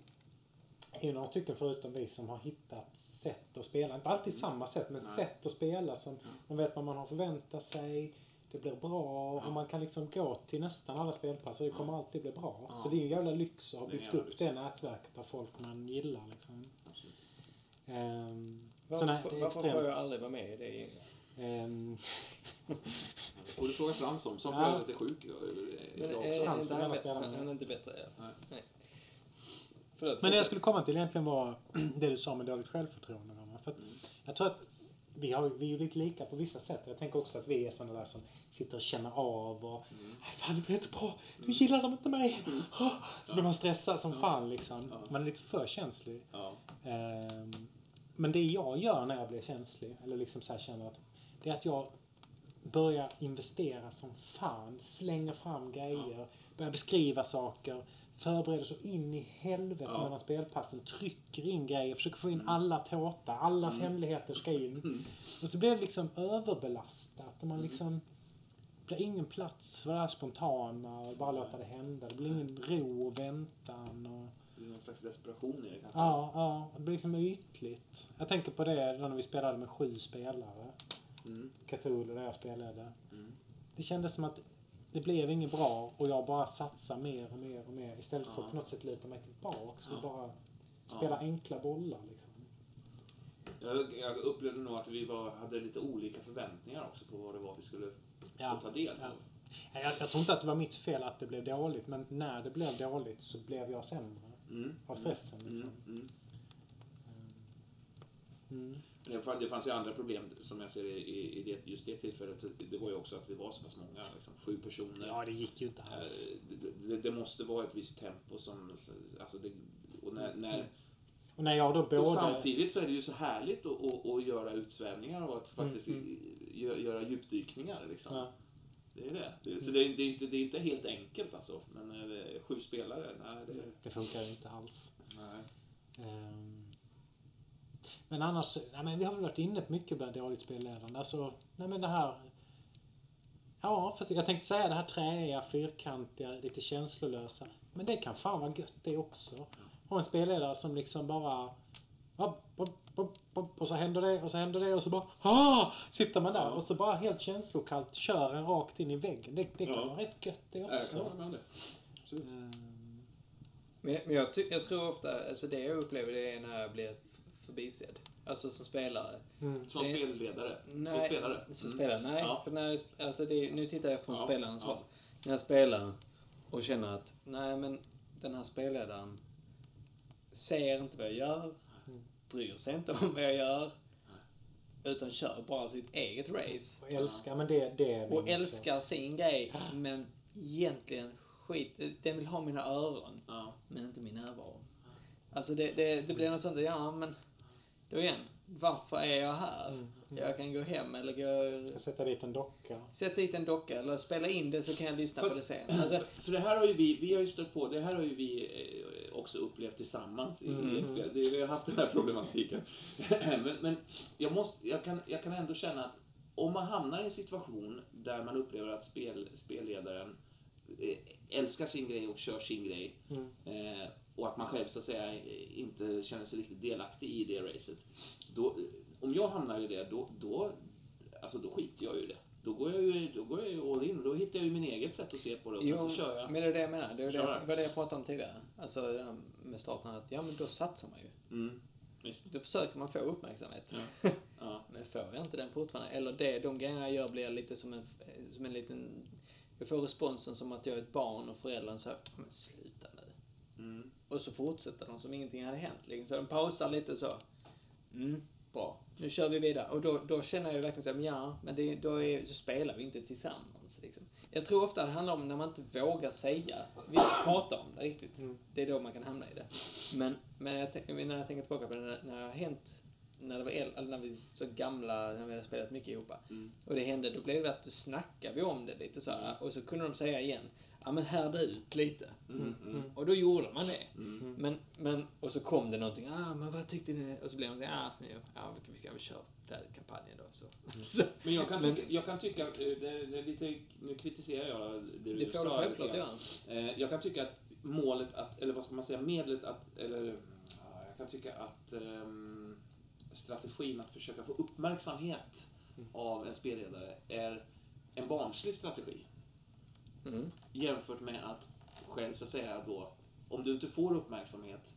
är några stycken förutom vi som har hittat sätt att spela. Inte alltid samma sätt, men Mm. Nej. sätt att spela som man vet vad man har förväntat sig. Det blir bra och man kan liksom gå till nästan alla spelpass och det kommer alltid bli bra. Ja. Så det är en jävla lyx att ha byggt upp lyx. det nätverket av folk man gillar. Liksom. Ehm, så Varför, nej, det är varför får jag aldrig vara med i det? Ehm, Det får du fråga Frans om, som för Ja. övrigt är sjuk idag är, också. Han är ska inte han, gärna spela är inte bättre? Ja. Nej. Förlåt, Men det jag skulle komma till egentligen var det du sa med dåligt självförtroende. För att Mm. jag tror att vi, har, vi är ju lite lika på vissa sätt. Jag tänker också att vi är sådana där som sitter och känner av och Mm. "Nej, Fan, det blir inte bra. Nu gillar de inte mig. Ah! Så blir man stressad som fan liksom. Ja. Man är lite för känslig. Ja. Ehm, Men det jag gör när jag blir känslig, eller liksom så här känner att, det är att jag börjar investera som fan, slänger fram grejer, börjar beskriva saker, förbereder så in i helvete Ja. mellan spelpassen, trycker in grejer, försöker få in alla tårta, allas hemligheter ska in. Mm. Och så blir det liksom överbelastat och man liksom det blir ingen plats för det här spontana och bara låta det hända. Det blir ingen ro och väntan. Och... Det är någon slags desperation i det kanske. Ja, ja, det blir liksom ytligt. Jag tänker på det när vi spelade med sju spelare. Mm. Cthulhu där jag spelade. Mm. Det kändes som att det blev inget bra och jag bara satsar mer och mer och mer istället för Ja. att på något sätt luta mig tillbaks och Ja. bara spela Ja. enkla bollar liksom. Jag, jag upplevde nog att vi var, hade lite olika förväntningar också på vad det var vi skulle Ja, få ta del ja. av. Jag, jag tror inte att det var mitt fel att det blev dåligt men när det blev dåligt så blev jag sämre Mm. av stressen. Mm. Liksom. Mm. Mm. Det fanns, ju andra problem som jag ser i, i, det, just det tillfället. Det var ju också att vi var så pass många, liksom, sju personer. Ja, det gick ju inte alls. Eh, det, det, måste vara ett visst tempo som... Alltså det, och när, när, Och när jag då och både... samtidigt så är det ju så härligt att, att, att göra utsvävningar och att faktiskt Mm, i- gö- göra djupdykningar. Liksom. Ja. Det är det. så det är, det, är inte, det är inte helt enkelt alltså. Men eh, sju spelare, nej det... Det funkar inte alls. Nej. Ehm, Men annars, nej men vi har väl varit inne på mycket med dåligt spelledande. Alltså, nej men det här... Ja, fast jag tänkte säga det här träiga, fyrkantiga, lite känslolösa. Men det kan fan vara gött det också. Ha en spelledare som liksom bara... Hopp, hopp, hopp, hopp, och så händer det, och så händer det, och så bara... Ah! Sitter man där Ja. och så bara helt känslokallt kör en rakt in i väggen. Det, det kan Ja. vara rätt gött det Jag kan också. med det. Absolut. Ehm, Men, men jag, ty- jag tror ofta, alltså det jag upplever det är när jag blir f- förbisedd. Alltså som spelare. mm. Som Det- spelledare. Som Nej, spelare. Som Mm. spelare, nej. Ja. För när alltså det, nu tittar jag från Ja, spelarens ja. håll. När jag spelar och känner att, nej men den här spelledaren ser inte vad jag gör, Mm. bryr sig inte om vad jag gör, utan kör bara sitt eget race. Och älskar, men det, det är Och också. älskar sin grej, men egentligen skit, den vill ha mina öron, Ja. men inte min närvaro. Alltså det, det, det blir något sånt, ja men, då igen, varför är jag här? Mm. Jag kan gå hem eller gå sätter dit en docka. Sätt dit en docka eller spela in det så kan jag lyssna Fast- på det sen. Alltså, För det här har ju vi, vi har ju stött på, det här har ju vi eh, också upplevt tillsammans i Mm. spel. Det, vi har haft den här problematiken. men men jag, måste, jag, kan, jag kan ändå känna att om man hamnar i en situation där man upplever att spel, spelledaren eh, älskar sin grej och kör sin grej Mm. eh, och att man själv så att säga inte känner sig riktigt delaktig i det racet. Då, om jag hamnar i det, då, då, alltså då skiter jag ju i det. Då går jag ju, då går jag ju all in. Då hittar jag ju min eget sätt att se på det och sen så kör jag. Men det är det jag menar. Det är det, det var det jag pratade om tidigare. Alltså med starten att, ja men då satsar man ju. Mm. Visst. Då försöker man få uppmärksamhet. Ja. Men får jag inte den fortfarande, eller det, de grejerna jag gör blir lite som en, som en liten... Jag får responsen som att jag är ett barn och föräldrarna säger men sluta nu. Mm. Och så fortsätter de som ingenting hade hänt. Liksom. Så de pausar lite så. Mm, bra. Nu kör vi vidare. Och då, då känner jag verkligen så ja, men det, då är, så spelar vi inte tillsammans. Liksom. Jag tror ofta det handlar om när man inte vågar säga, vi ska prata om det riktigt. Det är då man kan hamna i det. Men, men jag, när jag tänker tillbaka på det, när, när det har hänt, när det var äl, eller när vi så gamla, när vi hade spelat mycket ihop. Mm. Och det hände, då blev det att då snackade vi om det lite så här, Och så kunde de säga igen, ja men härda ut lite. Mm. Mm. Och då gjorde man det. Mm. Men, men, och så kom det någonting, ah men vad tyckte ni? Och så blev man så ah, ja, ja vi kan- vi kan väl köra färdigt kampanjen då. Så. så Men jag kan Men- tycka, jag kan tycka eh, det, det är lite, nu kritiserar jag det du det får du självklart göra. Eh, Jag kan tycka att målet att, eller vad ska man säga, medlet att, eller ja, jag kan tycka att ehm, strategin att försöka få uppmärksamhet av en spelledare är en barnslig strategi. Mm. Jämfört med att själv så att säga då, om du inte får uppmärksamhet,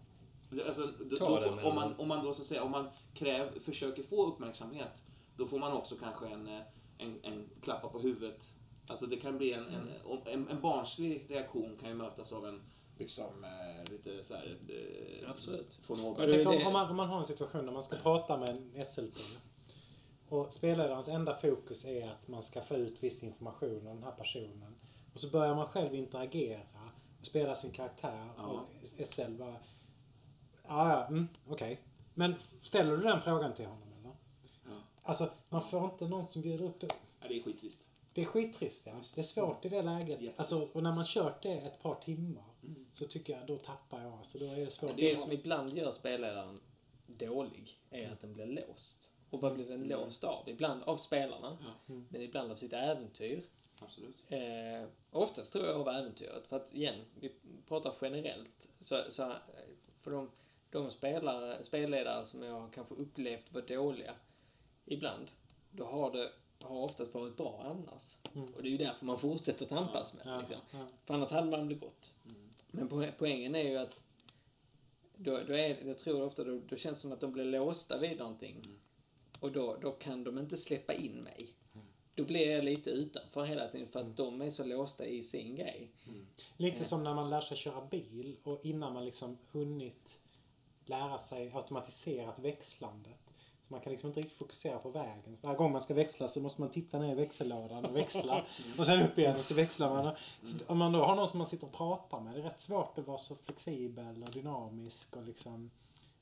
alltså, då, då får, om, man, om man då så att säga, om man kräv, försöker få uppmärksamhet, då får man också kanske en, eh, en, en klappa på huvudet. Alltså det kan bli en, en, om- en, en barnslig reaktion kan ju mötas av en liksom eh, lite så här, eh, Absolut. Är tänker om, om, man, om man har en situation där man ska prata med en SLP och spelledarens enda fokus är att man ska få ut viss information om den här personen. Och så börjar man själv interagera och spela sin karaktär Ja. och SL bara... Ja, ja, mm, okej. Men ställer du den frågan till honom eller? Ja. Alltså, man får inte någon som bjuder upp det. Ja, det är skittrist. Det är skittrist ja. Det är svårt i det läget. Alltså, och när man kört det ett par timmar Mm. så tycker jag, då tappar jag. Alltså, då är det svårt. Det som ibland gör spelledaren dålig är att den blir låst. Och vad blir den Mm. låst av? Ibland av spelarna, Ja. Mm. men ibland av sitt äventyr. Absolut. Eh, oftast tror jag av äventyret. För att igen, vi pratar generellt. Så, så, för de, de spelare, spelledare som jag kanske upplevt var dåliga ibland, då har det har oftast varit bra annars. Mm. Och det är ju därför man fortsätter tampas med. Ja, Liksom. ja. För annars hade man blivit gått. Mm. Men po- poängen är ju att då, då är, jag tror ofta då, då känns det som att de blir låsta vid någonting. Mm. Och då, då kan de inte släppa in mig. Mm. Då blir jag lite utanför hela tiden för att de är så låsta i sin grej. Lite Eh. som när man lär sig köra bil och innan man liksom hunnit lära sig automatiserat växlandet. Så man kan liksom inte riktigt fokusera på vägen. Varje gång man ska växla så måste man titta ner i växellådan och växla. och sen upp igen och så växlar man. Så om man då har någon som man sitter och pratar med, det är rätt svårt att vara så flexibel och dynamisk och liksom...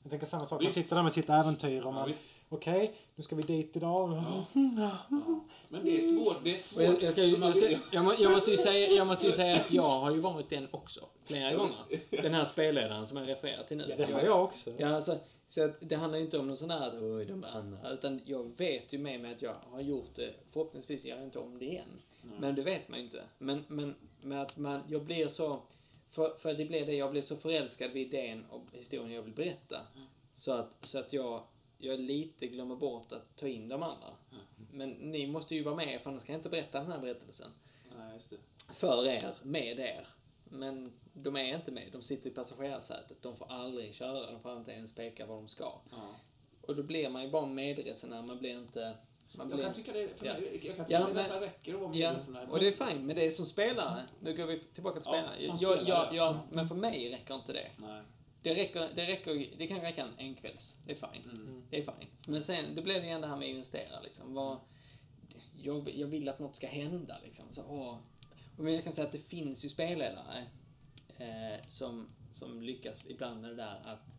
Jag tänker samma sak, man Visst. sitter där med sitt äventyr och Ja, man... visst. Okej, nu ska vi dit idag. Ja. Men det är svårt. Det är svårt. Jag, jag, ska, jag, ska, jag, må, jag, måste ju säga, jag måste ju säga att jag har ju varit den också. Flera gånger. Den här spelledaren som jag refererar till nu. Ja, det har jag också. Ja, alltså, så att det handlar inte om någon sån här att oj, de andra. Utan jag vet ju med mig att jag har gjort det. Förhoppningsvis gör jag inte om det igen. Men det vet man ju inte. Men, men med att man, jag blir så... För, för det blir det, jag blir så förälskad vid idén och historien jag vill berätta. Så att, så att jag, jag lite glömmer bort att ta in de andra. Men ni måste ju vara med, för annars kan jag inte berätta den här berättelsen. Nej, just det. För er, med er. Men de är inte med, de sitter i passagerarsätet. De får aldrig köra, de får inte ens peka var de ska. Ja. Och då blir man ju bara medresenär, man blir inte... Man Jag blir, kan tycka det, för Ja. mig, jag kan tycka Ja, det nästan räcker att vara med Ja, en sån här. och det är fint, men det är som spelare. Nu går vi tillbaka till Ja, spelare. som jag, jag, ja. jag, men för mig räcker inte det. Nej. Det, räcker, det, räcker, det kan räcka en enkvälls. Det är fint. Mm. Det är fint. Men sen, det blir det igen det här med att investera liksom. Vad, jag, jag vill att något ska hända liksom. Så, åh. Och jag kan säga att det finns ju spelledare eh, som, som lyckas ibland med det där att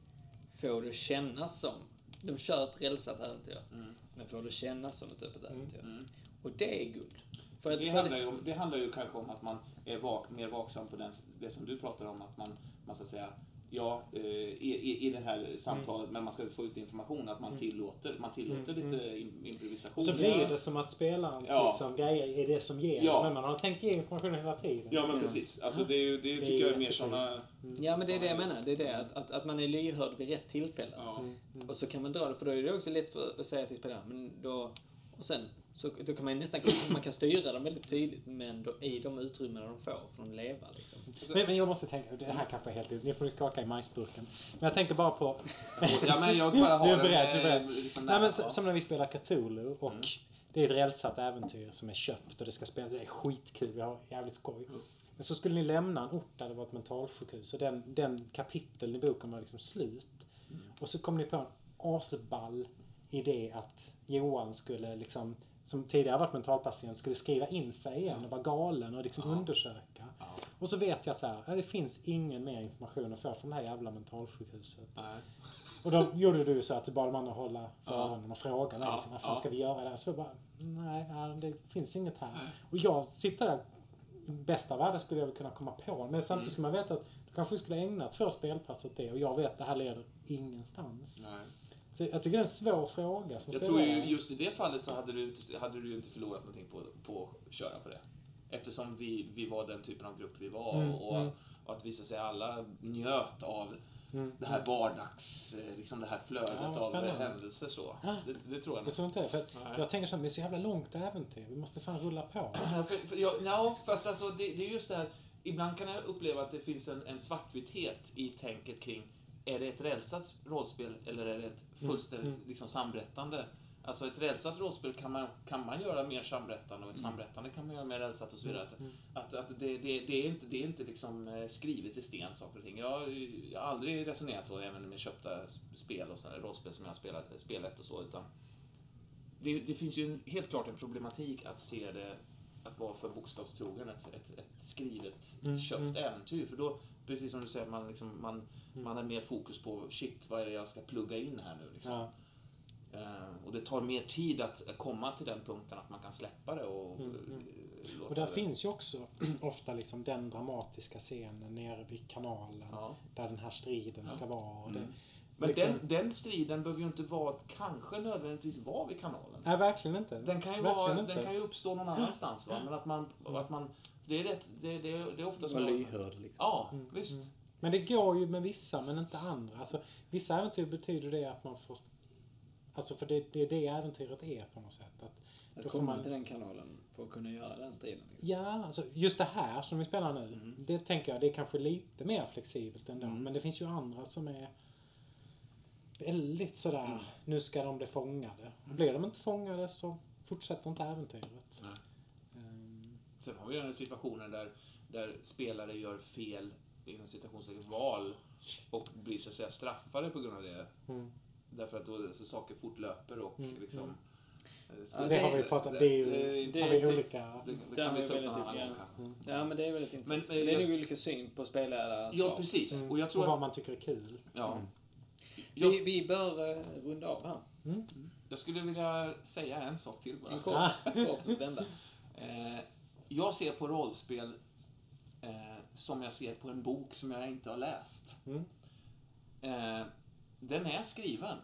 få det att kännas som. De kör ett rälsat äventyr, Mm. Men får det kännas som ett öppet äventyr. Mm. Och det är guld. För att, Det, handlar ju, det handlar ju kanske om att man är vak, mer vaksam på den, det som du pratar om, att man, man så att säga, ja, eh, i, i, i det här samtalet, men man ska få ut information, att man tillåter, man tillåter Mm, lite im- improvisation. Så blir det som att spelarens Ja. liksom, grejer är det som ger. Ja. Men man har tänkt ge informationen hela tiden. Ja, men precis. Alltså det, är det, Det är tycker jag är mer jättefint. såna... Ja, men det är det jag menar. Det är det, att, att, att man är lyhörd vid rätt tillfälle. Ja. Mm, mm. Och så kan man dra det, för då är det också lätt för att säga till spelarna, men då, Och sen, så, då kan man nästan, man kan styra dem väldigt tydligt, men då, i de utrymmena de får får de leva liksom. Men, men jag måste tänka, det här kanske är helt Ni får skaka i majsburken. Men jag tänker bara på... Ja, men jag bara har Du är beredd, du är eh, beredd. Liksom Nej, men, som när vi spelar Cthulhu och Mm. det är ett rälsat äventyr som är köpt och det ska spelas. Det är skitkul, vi har jävligt skoj. Men så skulle ni lämna en ort där det var ett mentalsjukhus och den, den kapiteln i boken var liksom slut. Och så kom ni på en asball idé att Johan skulle liksom, som tidigare varit mentalpatient, skulle skriva in sig igen och vara galen och liksom Ja. undersöka. Ja. Och så vet jag så här, "Ja, det finns ingen mer information att få från det här jävla mentalsjukhuset. Nej. Och då gjorde du så att du bad de andra hålla för Ja. öronen och fråga mig Ja, liksom, vad fan ja. ska vi göra där? Så jag bara, nej, ja, det finns inget här. Och jag sitter där, bästa av världar skulle jag väl kunna komma på. Men samtidigt Mm. skulle man veta att du kanske skulle ägna två spelplatser åt det och jag vet att det här leder ingenstans. Nej. Så jag tycker det är en svår fråga. Jag tror ju just i det fallet så hade du inte, hade du inte förlorat någonting på, på att köra på det. Eftersom vi, vi var den typen av grupp vi var Mm, och, mm. och att visa sig alla njöt av Mm. det här vardags, eh, liksom det här flödet Ja, av händelser så. Det, det tror jag Jag tror inte det. För jag tänker så här, det är så jävla långt äventyr. Vi måste fan rulla på. Ja, för, för jag, ja, fast alltså det, det är just det här. Ibland kan jag uppleva att det finns en, en svartvithet i tänket kring är det ett rälsat rollspel eller är det ett fullständigt Mm. liksom, samberättande? Alltså ett rälsat rollspel kan man, kan man göra mer samberättande och ett samberättande kan man göra mer rälsat och så vidare. Att, Mm. att, att det, det, det är inte, det är inte liksom eh, skrivet i sten saker och ting. Jag, jag har aldrig resonerat så även med köpta spel och sådana rollspel som jag har spelat, spelat och så. Utan det, det finns ju en, helt klart en problematik att se det att vara för bokstavstrogen, ett, ett, ett skrivet, Mm, köpt mm. äventyr. För då, precis som du säger, man, liksom, man, Mm. man har mer fokus på shit, vad är det jag ska plugga in här nu? Liksom. Ja. Eh, och det tar mer tid att komma till den punkten att man kan släppa det och Mm, eh, mm. låta Och där det. finns ju också ofta liksom den dramatiska scenen nere vid kanalen. Ja. Där den här striden ska vara. Det, Mm. Men liksom- den, den striden behöver ju inte vara, kanske nödvändigtvis vara vid kanalen. Nej, verkligen inte. Den kan ju, verkligen vara, inte. den kan ju uppstå någon annanstans. Va? Men att man, att man det är rätt, det, det, det är ofta Var så. lyhörd liksom. Ja, Mm, visst. mm. Men det går ju med vissa, men inte andra. Alltså, vissa äventyr betyder det att man får... Alltså, för det, det är det äventyret är på något sätt. Att, Att komma man- till den kanalen för att kunna göra den striden. Liksom. ja, alltså, just det här som vi spelar nu, Mm. det tänker jag, det är kanske lite mer flexibelt ändå. Mm. Men det finns ju andra som är väldigt sådär, Mm. nu ska de bli fångade. Blir de inte fångade så fortsätter inte äventyret. Nej. Sen har vi ju situationer där, där spelare gör fel, inom citationstecken, val och blir så att säga straffade på grund av det. mm. Därför att då alltså, saker fortlöper och Mm, liksom... mm. eh, Ja, det, har vi pratat det är ju det- har det- vi olika... Det, det kan vi ta upp någon annan gång kanske. Mm. Ja, men det är väldigt intressant. Men, eh, det är nog olika syn på spelare. Ja, precis. Mm. Och jag tror och vad att... man tycker är kul. Ja. Mm. Jag, Vi, vi bör uh, runda av här. Mm. jag skulle vilja säga en sak till bara. En kort, kort vända. Eh, jag ser på rollspel eh, som jag ser på en bok som jag inte har läst. Mm. Eh, den är skriven,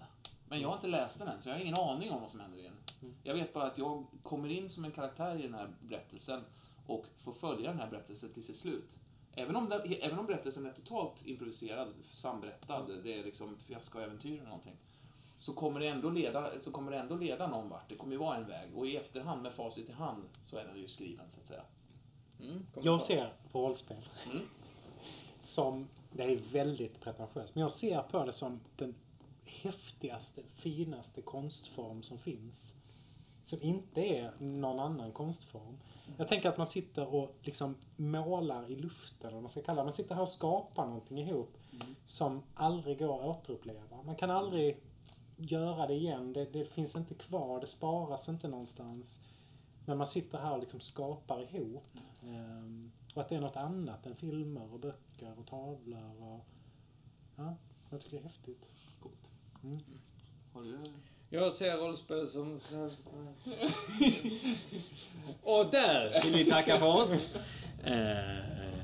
men jag har inte läst den än, så jag har ingen aning om vad som händer i den. Mm. Jag vet bara att jag kommer in som en karaktär i den här berättelsen och får följa den här berättelsen till sitt slut. Även om, det, även om berättelsen är totalt improviserad, samberättad, det är liksom ett fiaskoäventyr eller någonting, så kommer, det ändå leda, så kommer det ändå leda någon vart. Det kommer ju vara en väg. Och i efterhand, med facit i hand, så är den ju skriven, så att säga. Mm. Jag ser på rollspel Mm. som, det är väldigt pretentiöst, men jag ser på det som den häftigaste, finaste konstform som finns. Som inte är någon annan konstform. Jag tänker att man sitter och liksom målar i luften, eller vad man ska kalla det. Man sitter här och skapar någonting ihop som aldrig går att återuppleva. Man kan aldrig göra det igen. Det, det finns inte kvar, det sparas inte någonstans. Men man sitter här och liksom skapar ihop. Ehm, och att det är något annat än filmer och böcker och tavlor. Och, ja, jag tycker det är häftigt. Coolt. Mm. Har du... Jag ser rollspel som... Och där vill vi tacka för oss. Eh,